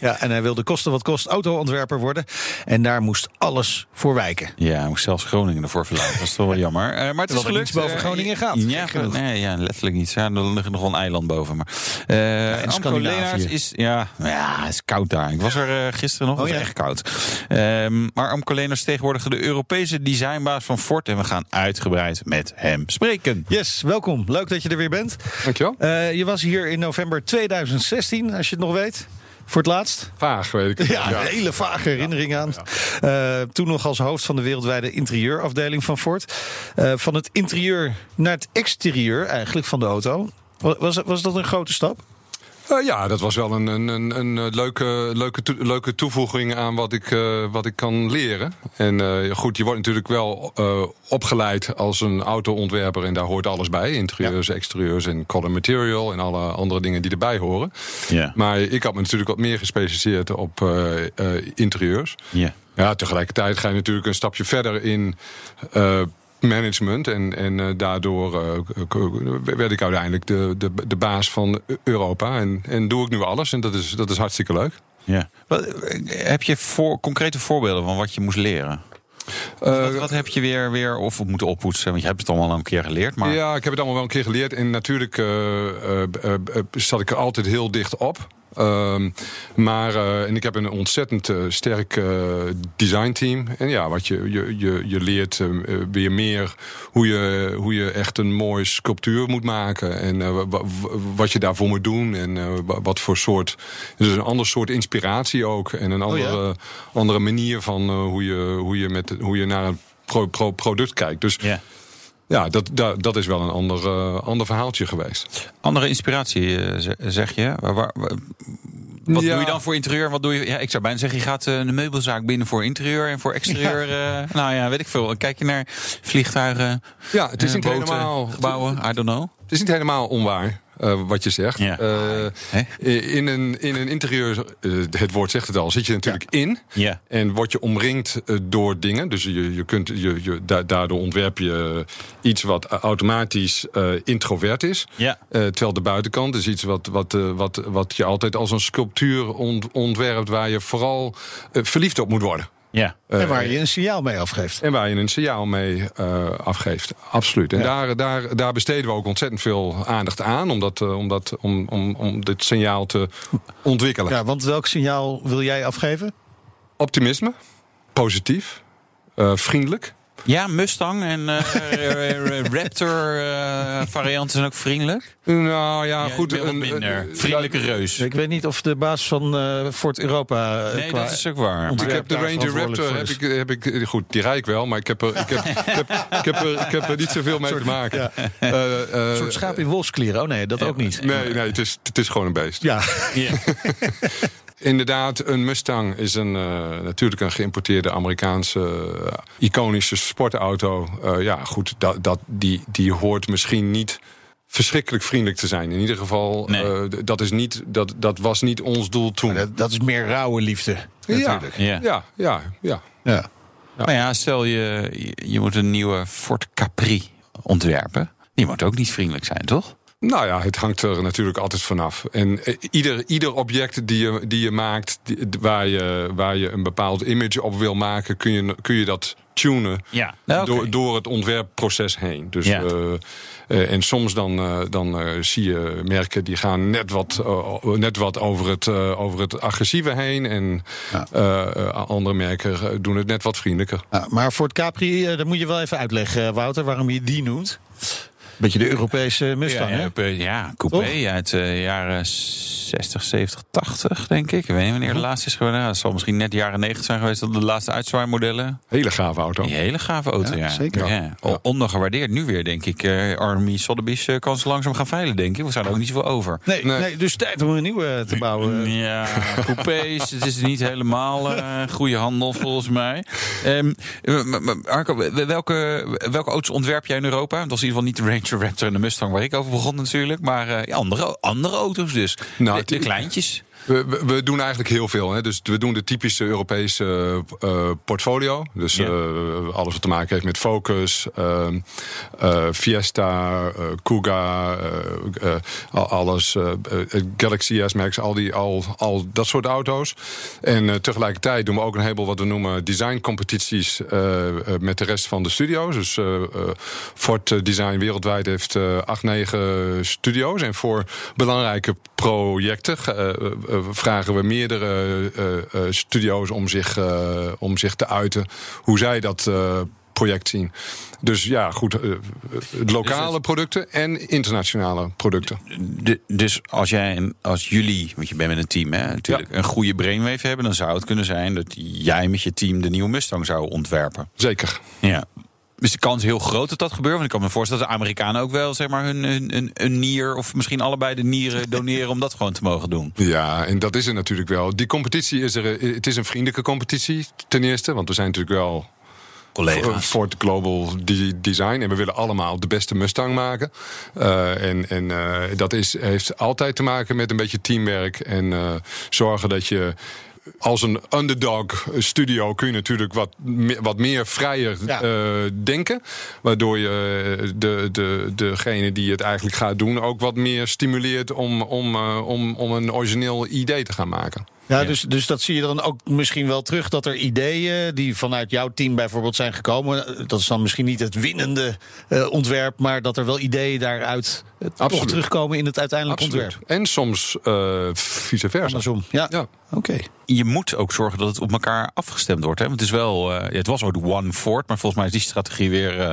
Ja, en hij wilde kosten wat kost autoontwerper worden. En daar moest alles voor wijken. Ja, hij moest zelfs Groningen ervoor verlaten. Dat is toch wel jammer. Eh, maar het is Terwijl gelukt. boven Eh, Groningen gaat. Ja, nee, ja, letterlijk niet. Ja, er ligt nog wel een eiland boven. Maar, eh Amco Scandinavië. Leenaerts is, ja, nou ja, het is koud daar. Ik was er gisteren nog, het Oh, was ja? echt koud. Ehm, maar Amco is tegenwoordig de Europese designbaas van Ford. En we gaan uitgebreid met hem spreken. Yes, welkom. Leuk dat je er weer bent. Dankjewel. Eh, je was hier in november 2016, als je het nog weet. Voor het laatst. Vaag, weet ik. Ja, een hele vage herinnering aan. Eh, toen nog als hoofd van de wereldwijde interieurafdeling van Ford. Eh, van het interieur naar het exterieur eigenlijk van de auto. Wa- Was, was dat een grote stap? Eh, ja, dat was wel een, een, een, een eh, leuke, leuke, leuke toevoeging aan wat ik, eh, wat ik kan leren. En goed, je wordt natuurlijk wel opgeleid als een autoontwerper. En daar hoort alles bij. Interieurs, exterieurs en color material. En alle andere dingen die erbij horen. Ja. Maar ik had me natuurlijk wat meer gespecialiseerd op interieurs. Ja. Ja, tegelijkertijd ga je natuurlijk een stapje verder in management. En, en eh, daardoor eh, werd ik uiteindelijk de, de, de baas van Europa. En, en doe ik nu alles. En dat is, dat is hartstikke leuk. Ja. Wat, eh, heb je voor, concrete voorbeelden van wat je moest leren? Eh, wat, wat heb je weer, weer of moeten oppoetsen? Want je hebt het allemaal een keer geleerd. Maar Ja, ik heb het allemaal wel een keer geleerd. En natuurlijk eh, zat ik er altijd heel dicht op. Ehm, maar, eh, en ik heb een ontzettend eh, sterk eh, designteam. En ja, wat je, je, je, je leert eh, eh, weer meer hoe je, hoe je echt een mooie sculptuur moet maken. En wa- wa- wat je daarvoor moet doen. En wa- wat voor soort. Dus een ander soort inspiratie ook. En een Oh ja? andere, andere manier van hoe, je, hoe, je met, hoe je naar een pro- pro- product kijkt. Dus. Ja, dat, dat, dat is wel een ander, eh, ander verhaaltje geweest. Andere inspiratie, eh, ze- zeg je. Waar, wat Ja. doe je dan voor interieur? Wat doe je? Ja, ik zou bijna zeggen, je gaat eh, een meubelzaak binnen voor interieur en voor exterieur. eh, nou ja, weet ik veel. Kijk je naar vliegtuigen, Ja, het is eh, niet boten, helemaal. gebouwen, I don't know. Het is niet helemaal onwaar. Eh, wat je zegt. Ja. Eh, in, een, in een interieur, eh, het woord zegt het al, zit je natuurlijk in. Ja. En word je omringd door dingen. Dus je, je kunt, je, je, da- daardoor ontwerp je iets wat automatisch introvert is. Terwijl de buitenkant is iets wat, wat, wat, wat je altijd als een sculptuur ont- ontwerpt... waar je vooral verliefd op moet worden. Ja. Eh, en waar je een signaal mee afgeeft. En waar je een signaal mee eh, afgeeft. Absoluut. En daar, daar, daar besteden we ook ontzettend veel aandacht aan. Om, dat, eh, om, dat, om, om, om dit signaal te ontwikkelen. Ja, want welk signaal wil jij afgeven? Optimisme. Positief. eh, vriendelijk. Ja, Mustang en eh, Raptor eh, varianten zijn ook vriendelijk. Nou ja, goed. Ja, een- minder. een- Vriendelijke reus. Ik weet niet of de baas van eh Fort Europa. eh, Nee, qua- dat is ook waar. Ont- Ik Maar, heb de Ranger Raptor, heb ik, heb ik, goed, die rijd ik wel, maar ik heb er, ik heb, ik heb, ik heb er, ik heb er niet zoveel mee te maken. Eh, eh, Een soort schaap in wolfskleren. Oh nee, dat ook niet. Nee, nee het, is, het is gewoon een beest. Ja, ja. Inderdaad, een Mustang is een, eh, natuurlijk een geïmporteerde Amerikaanse eh, iconische sportauto. Eh, ja, goed, dat, dat, die, die hoort misschien niet verschrikkelijk vriendelijk te zijn. In ieder geval, Nee. eh, dat, is niet, dat, dat was niet ons doel toen. dat, dat is meer rauwe liefde. ja, Natuurlijk. Ja. ja, ja, ja. Ja. Maar ja, stel je, je- je moet een nieuwe Ford Capri ontwerpen. Die moet ook niet vriendelijk zijn, toch? Nou ja, het hangt er natuurlijk altijd vanaf. En eh, ieder, ieder object die je, die je maakt, die- waar, je, waar je een bepaald image op wil maken, kun je, kun je dat tunen Ja. door, door het ontwerpproces heen. Dus, Ja. eh, eh, en soms dan, eh, dan eh, zie je merken die gaan net wat, net wat over, het, eh, over het agressieve heen. En Ja. andere merken doen het net wat vriendelijker. Ja, maar Fort Capri, eh, dat moet je wel even uitleggen, Wouter, waarom je die noemt. Beetje de Europese Mustang, ja, hè? ja, coupé uit de jaren 60, 70, 80, denk ik. Ik weet niet wanneer de laatste is geworden. Het zal misschien net jaren 90 zijn geweest. Dat de laatste uitzwaaimodellen. Hele gave auto. Die hele gave auto, ja. Ja, zeker. Ja. Ondergewaardeerd nu weer, denk ik. Eh, Army Sotheby's eh, kan ze langzaam gaan veilen, denk ik. We zouden ook niet zoveel over. Nee, nee. Nee. dus tijd om een nieuwe te bouwen. Ja, coupés. het is niet helemaal eh goede handel volgens mij. Ehm, eh, Arco, welke, welke auto's ontwerp jij in Europa? Dat is in ieder geval niet de Ranger Raptor en de Mustang waar ik over begon natuurlijk. Maar eh, ja, andere, andere auto's dus. Nou, de, de kleintjes. We, we, we doen eigenlijk heel veel. Hè. Dus we doen de typische Europese eh, portfolio. Dus Ja. eh, alles wat te maken heeft met Focus, ehm, eh, Fiesta, Kuga, al- alles, Galaxy S-Max, al, die, al, al dat soort auto's. En tegelijkertijd doen we ook een heleboel wat we noemen designcompetities met de rest van de studio's. Dus Ford Design wereldwijd heeft acht, negen studio's. En voor belangrijke projecten vragen we meerdere eh, eh, studio's om zich, eh, om zich te uiten hoe zij dat eh, project zien. Dus ja, goed, eh, lokale producten en internationale producten. De- dus als jij en als jullie, want je bent met een team, hè, natuurlijk, een goede brainwave hebben, dan zou het kunnen zijn dat jij met je team de nieuwe Mustang zou ontwerpen. Zeker. Ja. Is de kans heel groot dat dat gebeurt? Want ik kan me voorstellen dat de Amerikanen ook wel zeg maar, hun, hun, hun, hun nier, of misschien allebei de nieren doneren om dat gewoon te mogen doen. Ja, en dat is er natuurlijk wel. Die competitie is er. eh, Het is een vriendelijke competitie, ten eerste. Want we zijn natuurlijk wel Collega's. Ford Global de- Design. En we willen allemaal de beste Mustang maken. Eh, en en eh, dat is, heeft altijd te maken met een beetje teamwerk. En zorgen dat je. Als een underdog studio kun je natuurlijk wat, me- wat meer vrijer Ja. eh, denken. Waardoor je eh, de, de, degene die het eigenlijk gaat doen ook wat meer stimuleert om, om, eh, om, om een origineel idee te gaan maken. Ja, dus, dus dat zie je dan ook misschien wel terug. Dat er ideeën die vanuit jouw team bijvoorbeeld zijn gekomen. eh, Dat is dan misschien niet het winnende eh, ontwerp. Maar dat er wel ideeën daaruit eh, toch terugkomen in het uiteindelijk Absoluut. ontwerp. En soms eh, vice versa. Andersom. Ja, Ja. oké. Je moet ook zorgen dat het op elkaar afgestemd wordt. Hè? Want het is wel, eh, ja, het was ook One Ford, maar volgens mij is die strategie weer eh,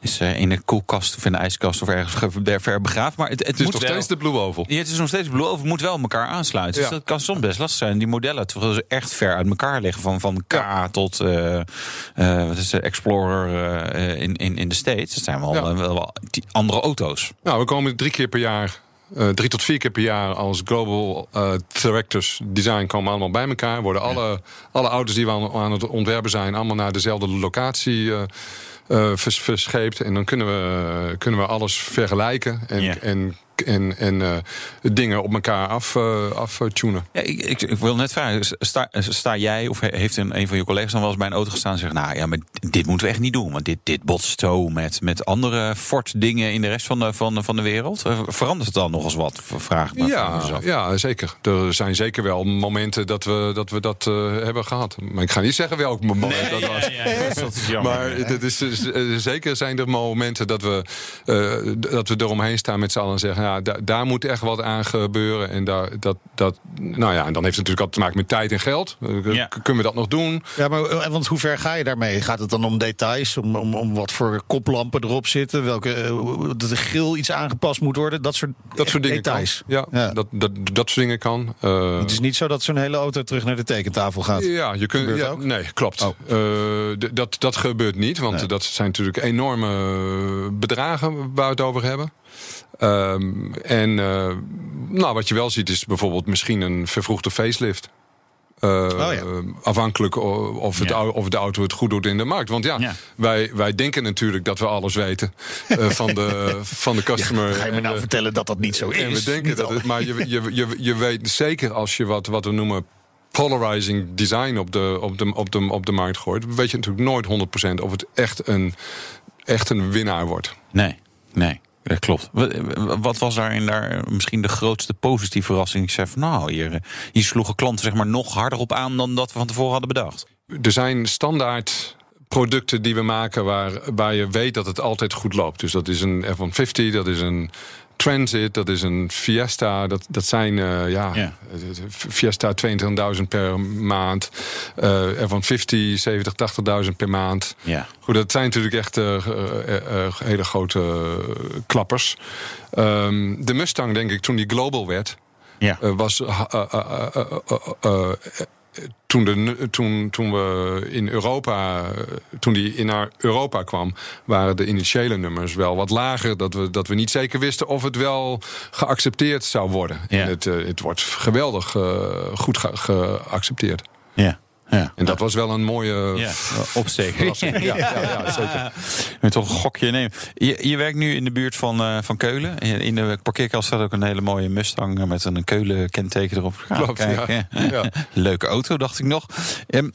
is, in de koelkast of in de ijskast of ergens ge- ver- ver begraven. Maar het, het, Het is moet nog wel, steeds de Blue Oval. Ja, het is nog steeds Blue Over, moet wel elkaar aansluiten. Dus dat kan soms best lastig zijn. Die modellen, terwijl ze echt ver uit elkaar liggen. Van, van K tot eh, eh, wat is de Explorer eh, in, in, in de States. Dat zijn wel, Ja. eh, wel, wel die andere auto's. Nou, we komen drie keer per jaar, eh, drie tot vier keer per jaar als Global eh, Directors Design komen allemaal bij elkaar. Worden alle, alle auto's die we aan, aan het ontwerpen zijn, allemaal naar dezelfde locatie eh, eh, vers- verscheept. En dan kunnen we, kunnen we alles vergelijken en, Ja. en, en, en eh, dingen op elkaar af, eh, aftunen. Ja, ik, ik, ik wil net vragen, sta, sta jij of heeft een, een van je collega's dan wel eens bij een auto gestaan en zegt, nou ja, maar dit moeten we echt niet doen, want dit, dit botst zo met, met andere Ford dingen in de rest van de, van van de wereld. Eh, Verandert het dan nog eens wat? Vraag me Ja, ja, zeker. Er zijn zeker wel momenten dat we dat, we dat hebben gehad. Maar ik ga niet zeggen welk moment dat was. dat is jammer. Maar het is, zeker zijn er momenten dat we, dat we eromheen staan met z'n allen en zeggen... Ja, da- daar moet echt wat aan gebeuren. En, daar, dat, dat, nou ja, en dan heeft het natuurlijk altijd te maken met tijd en geld. Eh, Ja. k- Kunnen we dat nog doen? Ja, maar eh, want hoe ver ga je daarmee? Gaat het dan om details? Om, om, om wat voor koplampen erop zitten? Welke, eh, dat de grill iets aangepast moet worden? Dat soort, Dat soort dingen details. kan. Ja, Ja. Dat, dat, dat soort dingen kan. Eh, Het is niet zo dat zo'n hele auto terug naar de tekentafel gaat. Ja, je kunt. Gebeurt Ja, ook? nee, klopt. Oh. Eh, d- dat, dat gebeurt niet, want Nee. dat zijn natuurlijk enorme bedragen waar we het over hebben. Ehm, en eh, nou, wat je wel ziet is bijvoorbeeld misschien een vervroegde facelift. Eh, Oh ja. Afhankelijk of, het, Ja. of de auto het goed doet in de markt. Want ja, Ja. Wij, wij denken natuurlijk dat we alles weten eh, van, de, van de customer. Ga je me nou vertellen dat dat niet zo is? en we denken Niet dat het, maar je, je, je, je weet zeker als je wat, wat we noemen polarizing design op de, op, de, op, de, op de markt gooit, weet je natuurlijk nooit 100% of het echt een, echt een winnaar wordt. Nee, nee. Dat klopt. Wat, was daarin daar misschien de grootste positieve verrassing? Ik zei van nou, hier, hier sloegen klanten zeg maar nog harder op aan dan dat we van tevoren hadden bedacht. Er zijn standaard producten die we maken waar, waar je weet dat het altijd goed loopt. Dus dat is een F-150, dat is een Transit, dat is een Fiesta. Dat, dat zijn, eh, ja, Fiesta 22.000 per maand. eh F-150 70, 80.000 per maand. Ja. Goed, dat zijn natuurlijk echt eh, hele grote klappers. Ehm, de Mustang, denk ik, toen die global werd, Ja. was. Toen, de, toen, toen we in Europa, eh, toen die in naar Europa kwam, waren de initiële nummers wel wat lager. Dat we, dat we niet zeker wisten of het wel geaccepteerd zou worden. Ja. En het, eh, het wordt geweldig eh, goed ge- geaccepteerd. Ja. Ja. En dat was wel een mooie Ja, opsteken. verrassing. Ja, ja, ja, zeker. Moet toch een gokje nemen. Je, je werkt nu in de buurt van, eh, van Keulen. In, de parkeerkast staat ook een hele mooie Mustang met een Keulen kenteken erop. Klopt, kijken. Ja. Leuke auto, dacht ik nog. Ehm,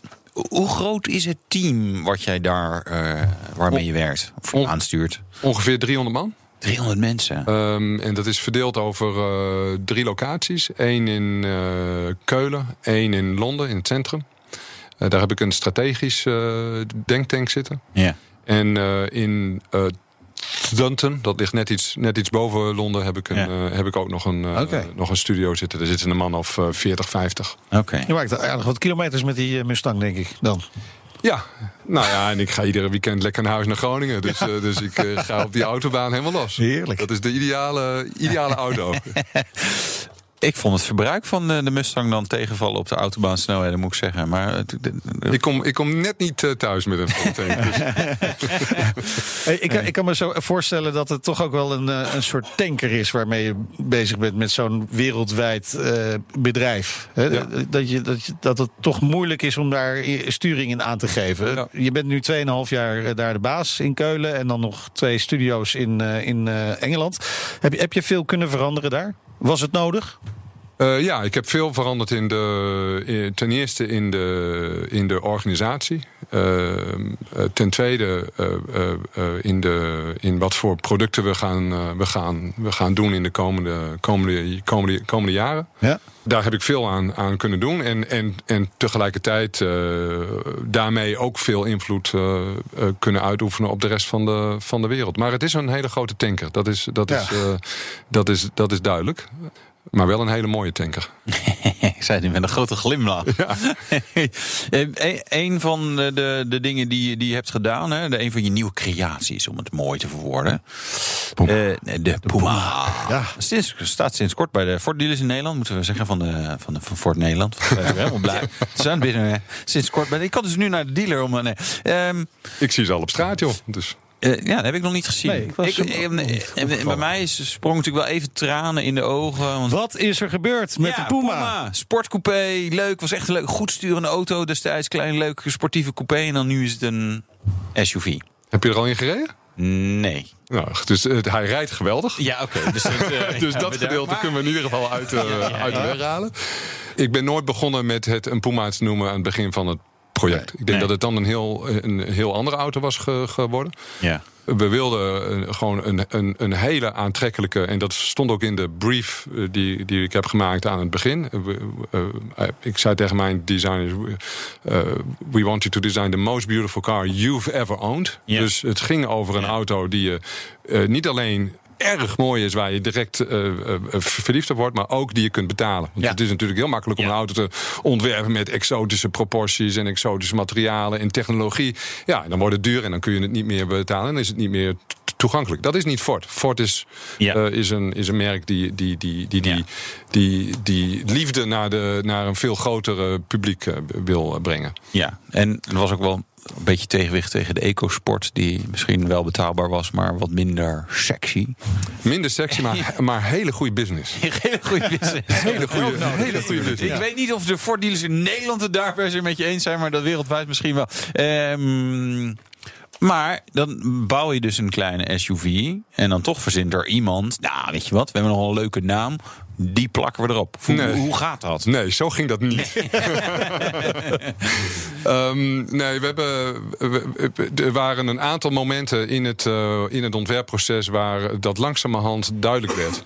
hoe groot is het team wat jij daar, eh, waarmee je werkt? Of On- aanstuurt? Ongeveer 300 man. 300 mensen. Ehm, en dat is verdeeld over eh, drie locaties. Eén in eh, Keulen, één in Londen, in het centrum. Eh, daar heb ik een strategisch eh, denktank zitten. ja. En eh, in eh Dunton, dat ligt net iets, net iets boven Londen, heb ik, een, Ja. heb ik ook nog een, nog een studio zitten. Daar zitten een man of eh, 40, 50. Oké. Je maakt aardig wat kilometers met die Mustang, denk ik. Dan. Ja, nou ja, en ik ga iedere weekend lekker naar huis naar Groningen. Dus, dus ik ga op die autobaan helemaal los. Heerlijk. Dat is de ideale, ideale auto. Ik vond het verbruik van eh, de Mustang dan tegenvallen op de autobaansnelheden, moet ik zeggen. Maar de- de- Ik kom, ik kom net niet eh, thuis met een tank. Dus Hey, ik, kan- ik kan me zo voorstellen dat het toch ook wel een, eh, een soort tanker is waarmee je bezig bent met zo'n wereldwijd eh, bedrijf. Ja. Dat, je, dat, je, dat het toch moeilijk is om daar sturing in aan te geven. Ja. Je bent nu 2,5 jaar eh, daar de baas in Keulen en dan nog twee studio's in, eh, in eh, Engeland. Heb je, heb je veel kunnen veranderen daar? Was het nodig? Eh, ja, ik heb veel veranderd in de, in- ten eerste in de, in de organisatie. Eh, eh, ten tweede in, de, in wat voor producten we gaan, we gaan, we gaan doen in de komende, komende, komende, komende jaren. Ja. Daar heb ik veel aan, aan kunnen doen. En, en, en tegelijkertijd daarmee ook veel invloed kunnen uitoefenen op de rest van de, van de wereld. Maar het is een hele grote tanker. Dat is, dat Ja. is, dat is, dat is duidelijk. Maar wel een hele mooie tanker. ik zei het met een grote glimlach. een van de, de, de dingen die, je- die je hebt gedaan, hè, de, een van je nieuwe creaties, om het mooi te verwoorden. Puma. Eh, de, Puma. Ja. Sinds, staat sinds kort bij de Ford dealers in Nederland, moeten we zeggen, van, de, van, de, van Ford Nederland. We zijn helemaal blij. Ze zijn binnen, sinds kort bij. Ik kan dus nu naar de dealer om. eh, Nee. Ehm, Ik zie ze al op straat, joh. Dus eh, ja, dat heb ik nog niet gezien. Nee, ik was bij mij is, sprong natuurlijk wel even tranen in de ogen. Want Wat is er gebeurd met ja, de Puma? Sportcoupé, leuk. Was echt een leuk, goed sturende auto destijds. Klein, leuk, sportieve coupé. En dan nu is het een SUV. heb je er al in gereden? Nee. Nou, dus eh, hij rijdt geweldig. Ja, oké. Dus, dat, eh, Dus ja, dat gedeelte Maar- kunnen we in ieder geval uit, ja, uit de weg halen. Ik ben nooit begonnen met het een Puma te noemen aan het begin van het project. Ik denk Nee. dat het dan een heel, een heel andere auto was ge- geworden. Ja. We wilden eh, gewoon een, een, een hele aantrekkelijke, en dat stond ook in de brief eh, die, die ik heb gemaakt aan het begin. Eh, ik zei tegen mijn designers: We want you to design the most beautiful car you've ever owned. Ja. Dus het ging over een auto die je niet alleen erg mooi is, waar je direct eh, eh, verliefd op wordt, maar ook die je kunt betalen. Want Ja. het is natuurlijk heel makkelijk om Ja. een auto te ontwerpen met exotische proporties en exotische materialen en technologie. Ja, dan wordt het duur en dan kun je het niet meer betalen en dan is het niet meer toegankelijk. Dat is niet Ford. Ford is, Ja. eh, is, een, is een merk die, die, die, die, die, Ja. die, die liefde naar, de, naar een veel grotere publiek eh, wil brengen. ja. En er was ook wel een beetje tegenwicht tegen de ecosport. Die misschien wel betaalbaar was, maar wat minder sexy. Minder sexy, maar, maar hele goede business. Hele goede business. Hele goede, hele goede business. Ik weet niet of de Ford dealers in Nederland het daar per se met je eens zijn, maar dat wereldwijd misschien wel. Ehm, maar dan bouw je dus een kleine SUV en dan toch verzint er iemand. Nou, weet je wat? We hebben nog een leuke naam. Die plakken we erop. Hoe, Nee. hoe gaat dat? Nee, zo ging dat niet. Ehm, nee, we hebben, we- we- er waren een aantal momenten in het, eh, in het ontwerpproces waar dat langzamerhand duidelijk werd.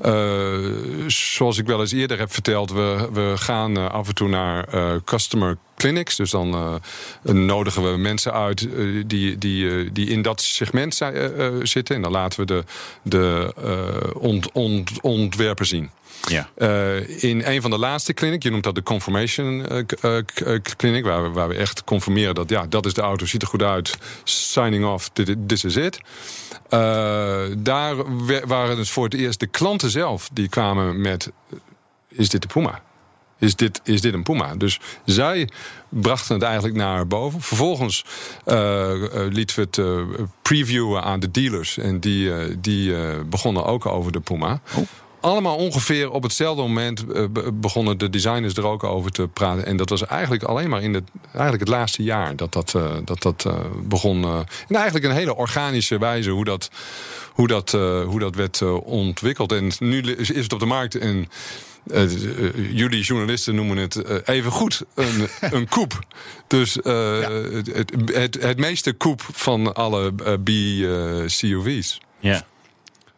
Eh, zoals ik wel eens eerder heb verteld, we, we gaan eh, af en toe naar customer clinics. Dus dan eh, nodigen we mensen uit eh, die, die, eh, die in dat segment zi- zitten. En dan laten we de, de ont, ont, ontwerpen zien. Ja. In een van de laatste clinic, je noemt dat de confirmation clinic, waar we, waar we echt confirmeren dat ja, dat is de auto, ziet er goed uit, signing off, this is it. Daar waren het voor het eerst de klanten zelf die kwamen met, is dit de Puma? Is dit, is dit een Puma? Dus zij brachten het eigenlijk naar boven. Vervolgens eh, lieten we het eh, previewen aan de dealers. En die, die begonnen ook over de Puma. allemaal ongeveer op hetzelfde moment be- begonnen de designers er ook over te praten. En dat was eigenlijk alleen maar in het, eigenlijk het laatste jaar dat dat, dat, dat begon. en eigenlijk een hele organische wijze hoe dat, hoe dat, hoe dat werd ontwikkeld. En nu is het op de markt en. Eh, eh, jullie journalisten noemen het eh, even goed een, een koep. Dus eh, het, het, het, het meeste koep van alle eh, B-CUV's. Ja.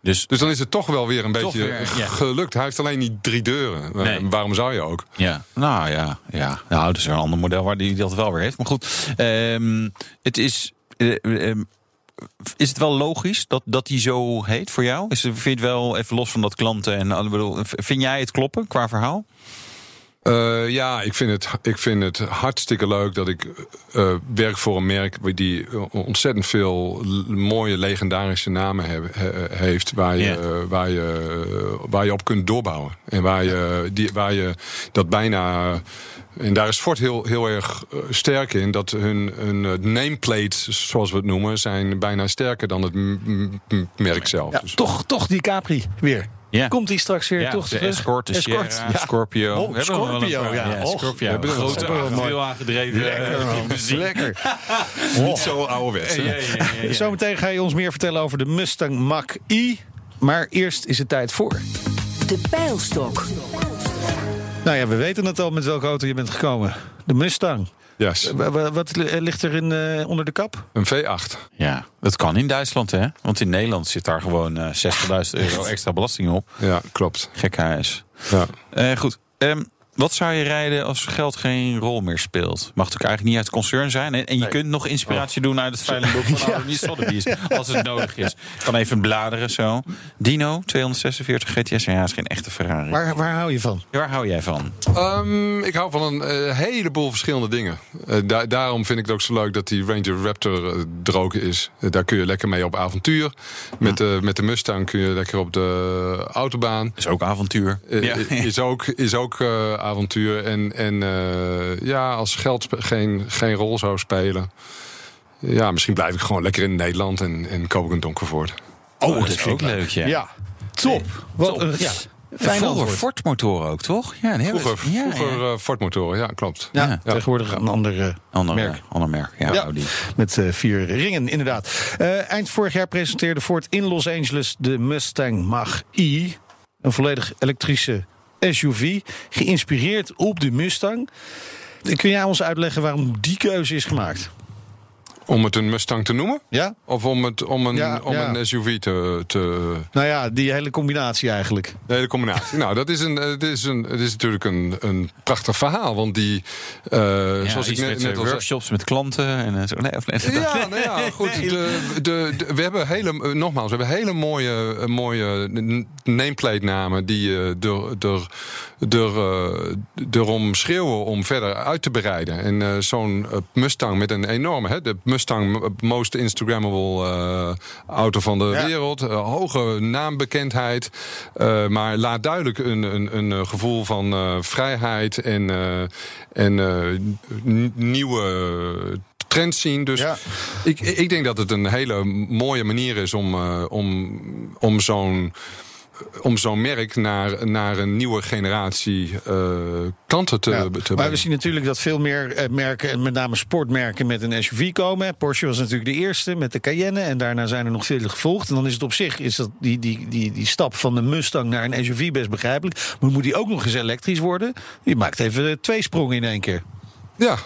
Dus, Dus dan is het toch wel weer een beetje weer, ja. gelukt. Hij heeft alleen niet drie deuren. Nee. Waarom zou je ook? ja, nou ja, ja. Nou, dat is een ander model waar die dat wel weer heeft. Maar goed, ehm, het is. eh, ehm, is het wel logisch dat, dat die zo heet voor jou? Is, vind je het wel even los van dat klanten en bedoel, vind jij het kloppen qua verhaal? Eh, ja, ik vind, het, ik vind het hartstikke leuk dat ik eh, werk voor een merk die ontzettend veel mooie legendarische namen he- heeft. Waar je, waar, je, waar je op kunt doorbouwen. En waar je, die, waar je dat bijna. En daar is Ford heel, heel erg eh, sterk in. Dat hun, hun eh, nameplates, zoals we het noemen, zijn bijna sterker dan het merk zelf. Ja, Dus- toch, toch die Capri weer. Ja. Komt die straks weer Ja, toch de terug? Escort, de Escort, Sierra, ja. Scorpio. Oh, We Scorpio, paar. ja. Scorpio. we hebben er Grote, een mooi. veel aangedreven. Lekker, eh. Lekker. Niet zo ouderwets. hè? Ja, ja, ja, ja. Zometeen ga je ons meer vertellen over de Mustang Mach-E. Maar eerst is het tijd voor. De pijlstok. Nou ja, we weten het al met welke auto je bent gekomen. De Mustang. Yes. Wa- wa- Wat li- ligt er in, eh, onder de kap? Een V8. Ja, dat kan in Duitsland, hè? Want in Nederland zit daar gewoon eh 60.000 euro extra belasting op. Ja, klopt. Gek huis. Ja. Eh, goed. Ehm, wat zou je rijden als geld geen rol meer speelt? Mag het ook eigenlijk niet uit het concern zijn. En, en je kunt nog inspiratie doen uit het veilingboek van Adonis Sotheby's. Als het nodig is. Ik kan even bladeren zo. Dino, 246 GTS. Ja, is geen echte Ferrari. Waar, waar hou je van? Waar hou jij van? Ehm, ik hou van een eh, heleboel verschillende dingen. Eh, da- daarom vind ik het ook zo leuk dat die Ranger Raptor ook is. Daar kun je lekker mee op avontuur. Met, de met de Mustang kun je lekker op de autobaan. Is ook avontuur. Ja. Is ook, is ook eh, avontuur. En, en eh, ja, als geld geen, geen rol zou spelen. Ja, misschien blijf ik gewoon lekker in Nederland en, en koop ik een Donkervoort. Oh, dat is ook leuk, ja. Ja, top. Wat, Top. een- ja, fijn Vroeger antwoord. Ford motoren ook, toch? Ja, een hele- Vroeger, ja, vroeger ja. eh, Ford-motoren, ja, klopt. Ja, Ja. tegenwoordig een ander eh, Ander merk. merk. Ander merk, ja. Ja. Audi. Met eh, vier ringen, inderdaad. Eh, eind vorig jaar presenteerde Ford in Los Angeles de Mustang Mach-E. Een volledig elektrische SUV, geïnspireerd op de Mustang. Kun jij ons uitleggen waarom die keuze is gemaakt? Om het een Mustang te noemen? Ja? Of om, het, om, een, Ja, om ja. een SUV te, te. Nou ja, die hele combinatie eigenlijk. De hele combinatie. nou, dat is, een, het is, een, het is natuurlijk een, een prachtig verhaal. Want die. eh, Ja, zoals ik net, met net eh, zei. workshops met klanten en eh, zo. Nee, of nee. Ja, nou ja, goed. De, de, de- we hebben hele, nogmaals, we hebben hele mooie, mooie nameplate namen die eh, er, er, er, eh, erom schreeuwen om verder uit te bereiden. En eh, zo'n Mustang met een enorme, hè, de Mustang eh, most Instagrammable eh, auto van de Ja. wereld. Eh, hoge naambekendheid. eh, maar laat duidelijk een, een, een gevoel van vrijheid en, en nieuwe trends zien. Dus Ja. ik, ik denk dat het een hele mooie manier is om, om, om zo'n om zo'n merk naar, naar een nieuwe generatie eh, klanten te, Ja, te maar brengen. we zien natuurlijk dat veel meer eh, merken, en met name sportmerken, met een SUV komen. Porsche was natuurlijk de eerste met de Cayenne. En daarna zijn er nog vele gevolgd. En dan is het op zich is dat die, die, die, die stap van de Mustang naar een SUV best begrijpelijk. Maar moet die ook nog eens elektrisch worden? Je maakt even eh, twee sprongen in één keer. Ja.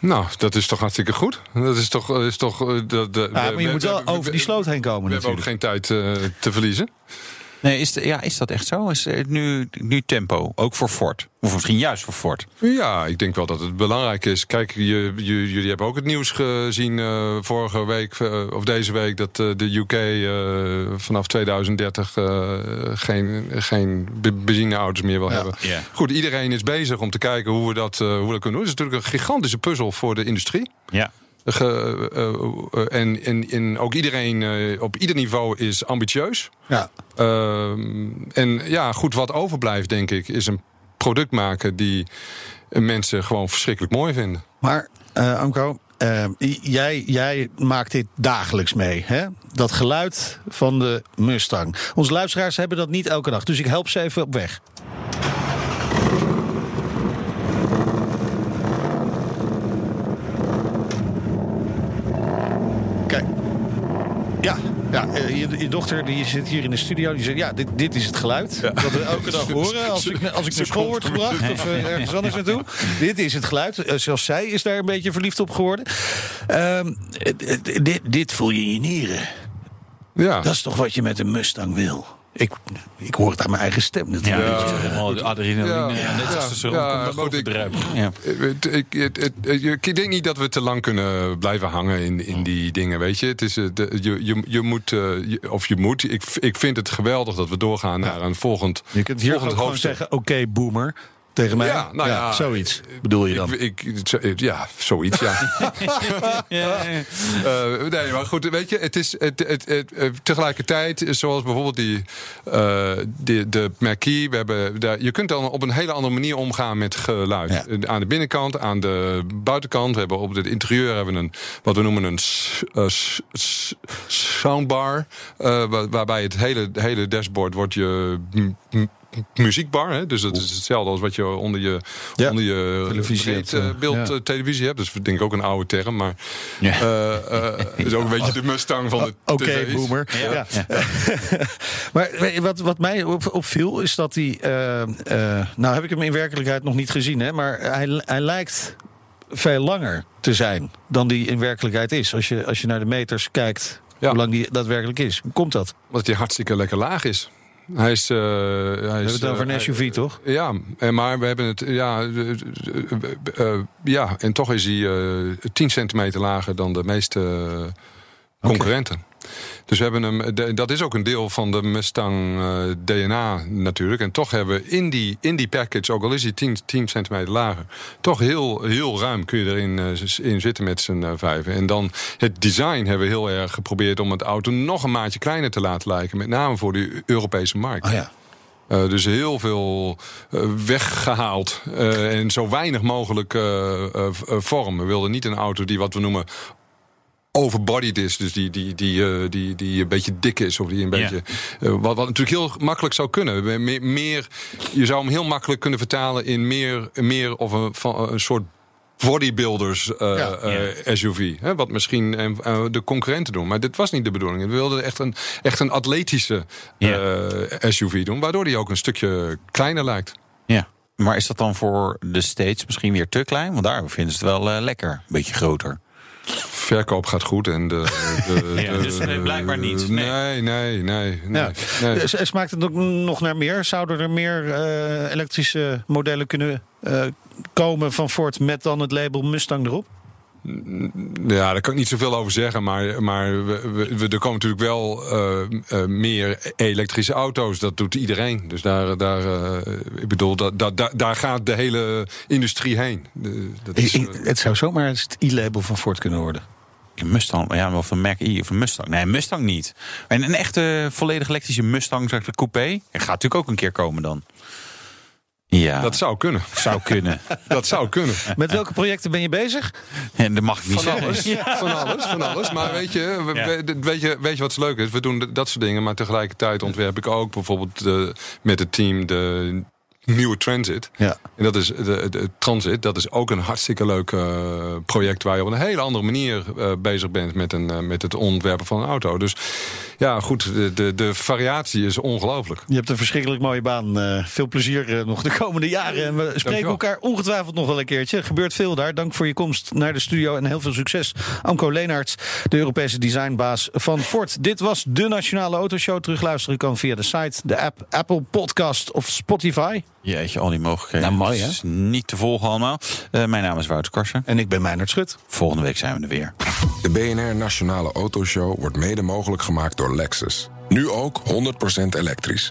Nou, dat is toch hartstikke goed. Dat is toch. Is toch dat, Ja, maar je moet wel over die sloot heen komen We hebben ook natuurlijk. geen tijd te verliezen. Nee, is, de- ja, is dat echt zo? Is het nu, nu tempo? Ook voor Ford? Of misschien juist voor Ford? Ja, ik denk wel dat het belangrijk is. Kijk, je, je- jullie hebben ook het nieuws gezien eh, vorige week eh, of deze week dat eh, de UK eh, vanaf 2030 eh, geen, geen be- benzineauto's meer wil hebben. Goed, iedereen is bezig om te kijken hoe we dat, eh, hoe we dat kunnen doen. Het is natuurlijk een gigantische puzzel voor de industrie. Ja. Ge- eh, eh, en, en, en ook iedereen eh, op ieder niveau is ambitieus. Ja. Ehm, en ja, goed, wat overblijft, denk ik, is een product maken die mensen gewoon verschrikkelijk mooi vinden. Maar, Anko, jij, jij maakt dit dagelijks mee, hè? Dat geluid van de Mustang. Onze luisteraars hebben dat niet elke dag, dus ik help ze even op weg. Kijk. Ja, ja eh, je, je dochter die zit hier in de studio. Die zegt, ja, dit, dit is het geluid dat we elke dag horen als ik, als ik naar school word gebracht of eh, ergens anders naartoe. Dit is het geluid. Eh, zelfs zij is daar een beetje verliefd op geworden. Ehm, eh, eh, dit, dit voel je in je nieren. Ja. Dat is toch wat je met een Mustang wil? Ik, ik hoor het aan mijn eigen stem natuurlijk. Ja, helemaal de adrenaline. Ja. Net als de zon Ja, komt ik-. Ja. Het- Ik, het- het- het- ik denk niet dat we te lang kunnen blijven hangen in, in die dingen, weet je. Het is, eh, de- je, je, je moet, eh, je- of je moet, ik, ik vind het geweldig dat we doorgaan naar een volgend, Je kunt hier ook volgend gewoon hoofdstuk. zeggen, oké boomer, tegen mij. Ja, nou ja, zoiets bedoel je dan. Ik, ik, ja, zoiets, ja. Eh, nee, maar goed, weet je, het is het, het, het, eh, tegelijkertijd, zoals bijvoorbeeld die, eh, de, de Marquis, we hebben daar, je kunt dan op een hele andere manier omgaan met geluid. Ja. Eh, Aan de binnenkant, aan de buitenkant, we hebben op het interieur hebben we een, wat we noemen een eh, soundbar, eh, waar- waarbij het hele, hele dashboard wordt je m- m- muziekbar. Hè? Dus dat is hetzelfde als wat je onder je, Ja, onder je televisie hebt, breed, eh, eh, beeld ja. eh, televisie hebt. Dus denk ik ook een oude term. Maar Ja. eh, eh, is ook een beetje de Mustang van de Oké, boomer. Ja. Ja. maar wat, wat mij op, opviel is dat hij. eh, eh, nou heb ik hem in werkelijkheid nog niet gezien, hè, maar hij, hij lijkt veel langer te zijn dan die in werkelijkheid is. Als je, als je naar de meters kijkt, Ja. hoe lang die daadwerkelijk is. Hoe komt dat? Omdat hij hartstikke lekker laag is. Hij is. eh, hij We is hebben het over eh, een SUV, toch? Ja, en maar we hebben het. Ja, eh, eh, eh, ja en toch is hij eh 10 centimeter lager dan de meeste eh, concurrenten. Dus we hebben hem. Dat is ook een deel van de Mustang eh, DNA natuurlijk. En toch hebben we in die, in die package, ook al is hij 10, 10 centimeter lager, toch heel, heel ruim kun je erin eh, in zitten met z'n eh, vijven. En dan het design hebben we heel erg geprobeerd om het auto nog een maatje kleiner te laten lijken. Met name voor de Europese markt. Oh ja. Dus heel veel eh, weggehaald. eh, en zo weinig mogelijk vorm. We wilden niet een auto die wat we noemen overbodied is. Dus die, die, die, eh, die, die een beetje dik is. Of die een beetje. eh, wat, wat natuurlijk heel makkelijk zou kunnen. Meer, meer, je zou hem heel makkelijk kunnen vertalen in meer, meer of een, van, een soort bodybuilders eh, Ja. SUV. Hè, wat misschien de concurrenten doen. Maar dit was niet de bedoeling. We wilden echt een, echt een atletische eh, SUV doen. Waardoor die ook een stukje kleiner lijkt. Ja. Maar is dat dan voor de States misschien weer te klein? Want daar vinden ze het wel lekker. Een beetje groter. Verkoop gaat goed en de. de, Ja, de- dus nee, blijkbaar niet. Nee. Nee, nee, nee. nee, Ja. nee. Dus, Smaakt het ook nog naar meer? Zouden er meer eh, elektrische modellen kunnen eh, komen van Ford met dan het label Mustang erop? Ja, daar kan ik niet zoveel over zeggen. Maar, maar we, we, er komen natuurlijk wel eh, eh, meer elektrische auto's. Dat doet iedereen. Dus daar, daar, eh, ik bedoel, dat, dat, daar, daar gaat de hele industrie heen. Dat is, Ik- ik- het zou zomaar het i-label van Ford kunnen worden. Een Mustang, ja, of een Mac E of een Mustang. Nee, Mustang niet. En een echte volledig elektrische Mustang, zeg ik, coupé. Gaat natuurlijk ook een keer komen dan. Ja, dat zou kunnen. zou kunnen. Dat zou kunnen. Met welke projecten ben je bezig? En dat mag ik niet Van zeggen. alles, van alles, van alles. Maar weet je, we- we- weet je, weet je wat zo leuk is? We doen dat soort dingen, maar tegelijkertijd ontwerp ik ook bijvoorbeeld de, met het team de nieuwe Transit. Ja. En dat is de, de Transit. Dat is ook een hartstikke leuk eh, project waar je op een hele andere manier eh, bezig bent met, een, eh, met het ontwerpen van een auto. Dus ja, goed, de, de, de variatie is ongelooflijk. Je hebt een verschrikkelijk mooie baan. Veel plezier nog de komende jaren. En we spreken elkaar ongetwijfeld nog wel een keertje. Er gebeurt veel daar. Dank voor je komst naar de studio en heel veel succes. Amco Leenaerts, de Europese designbaas van Ford. Dit was de Nationale Autoshow. Terugluisteren kan via de site, de app, Apple Podcast of Spotify. Jeetje, al die mogelijkheden. Nou, mooi, hè? Is niet te volgen allemaal. Eh, mijn naam is Wouter Karsen. En ik ben Meijnerd Schut. Volgende week zijn we er weer. De BNR Nationale Autoshow wordt mede mogelijk gemaakt door Lexus. Nu ook 100% elektrisch.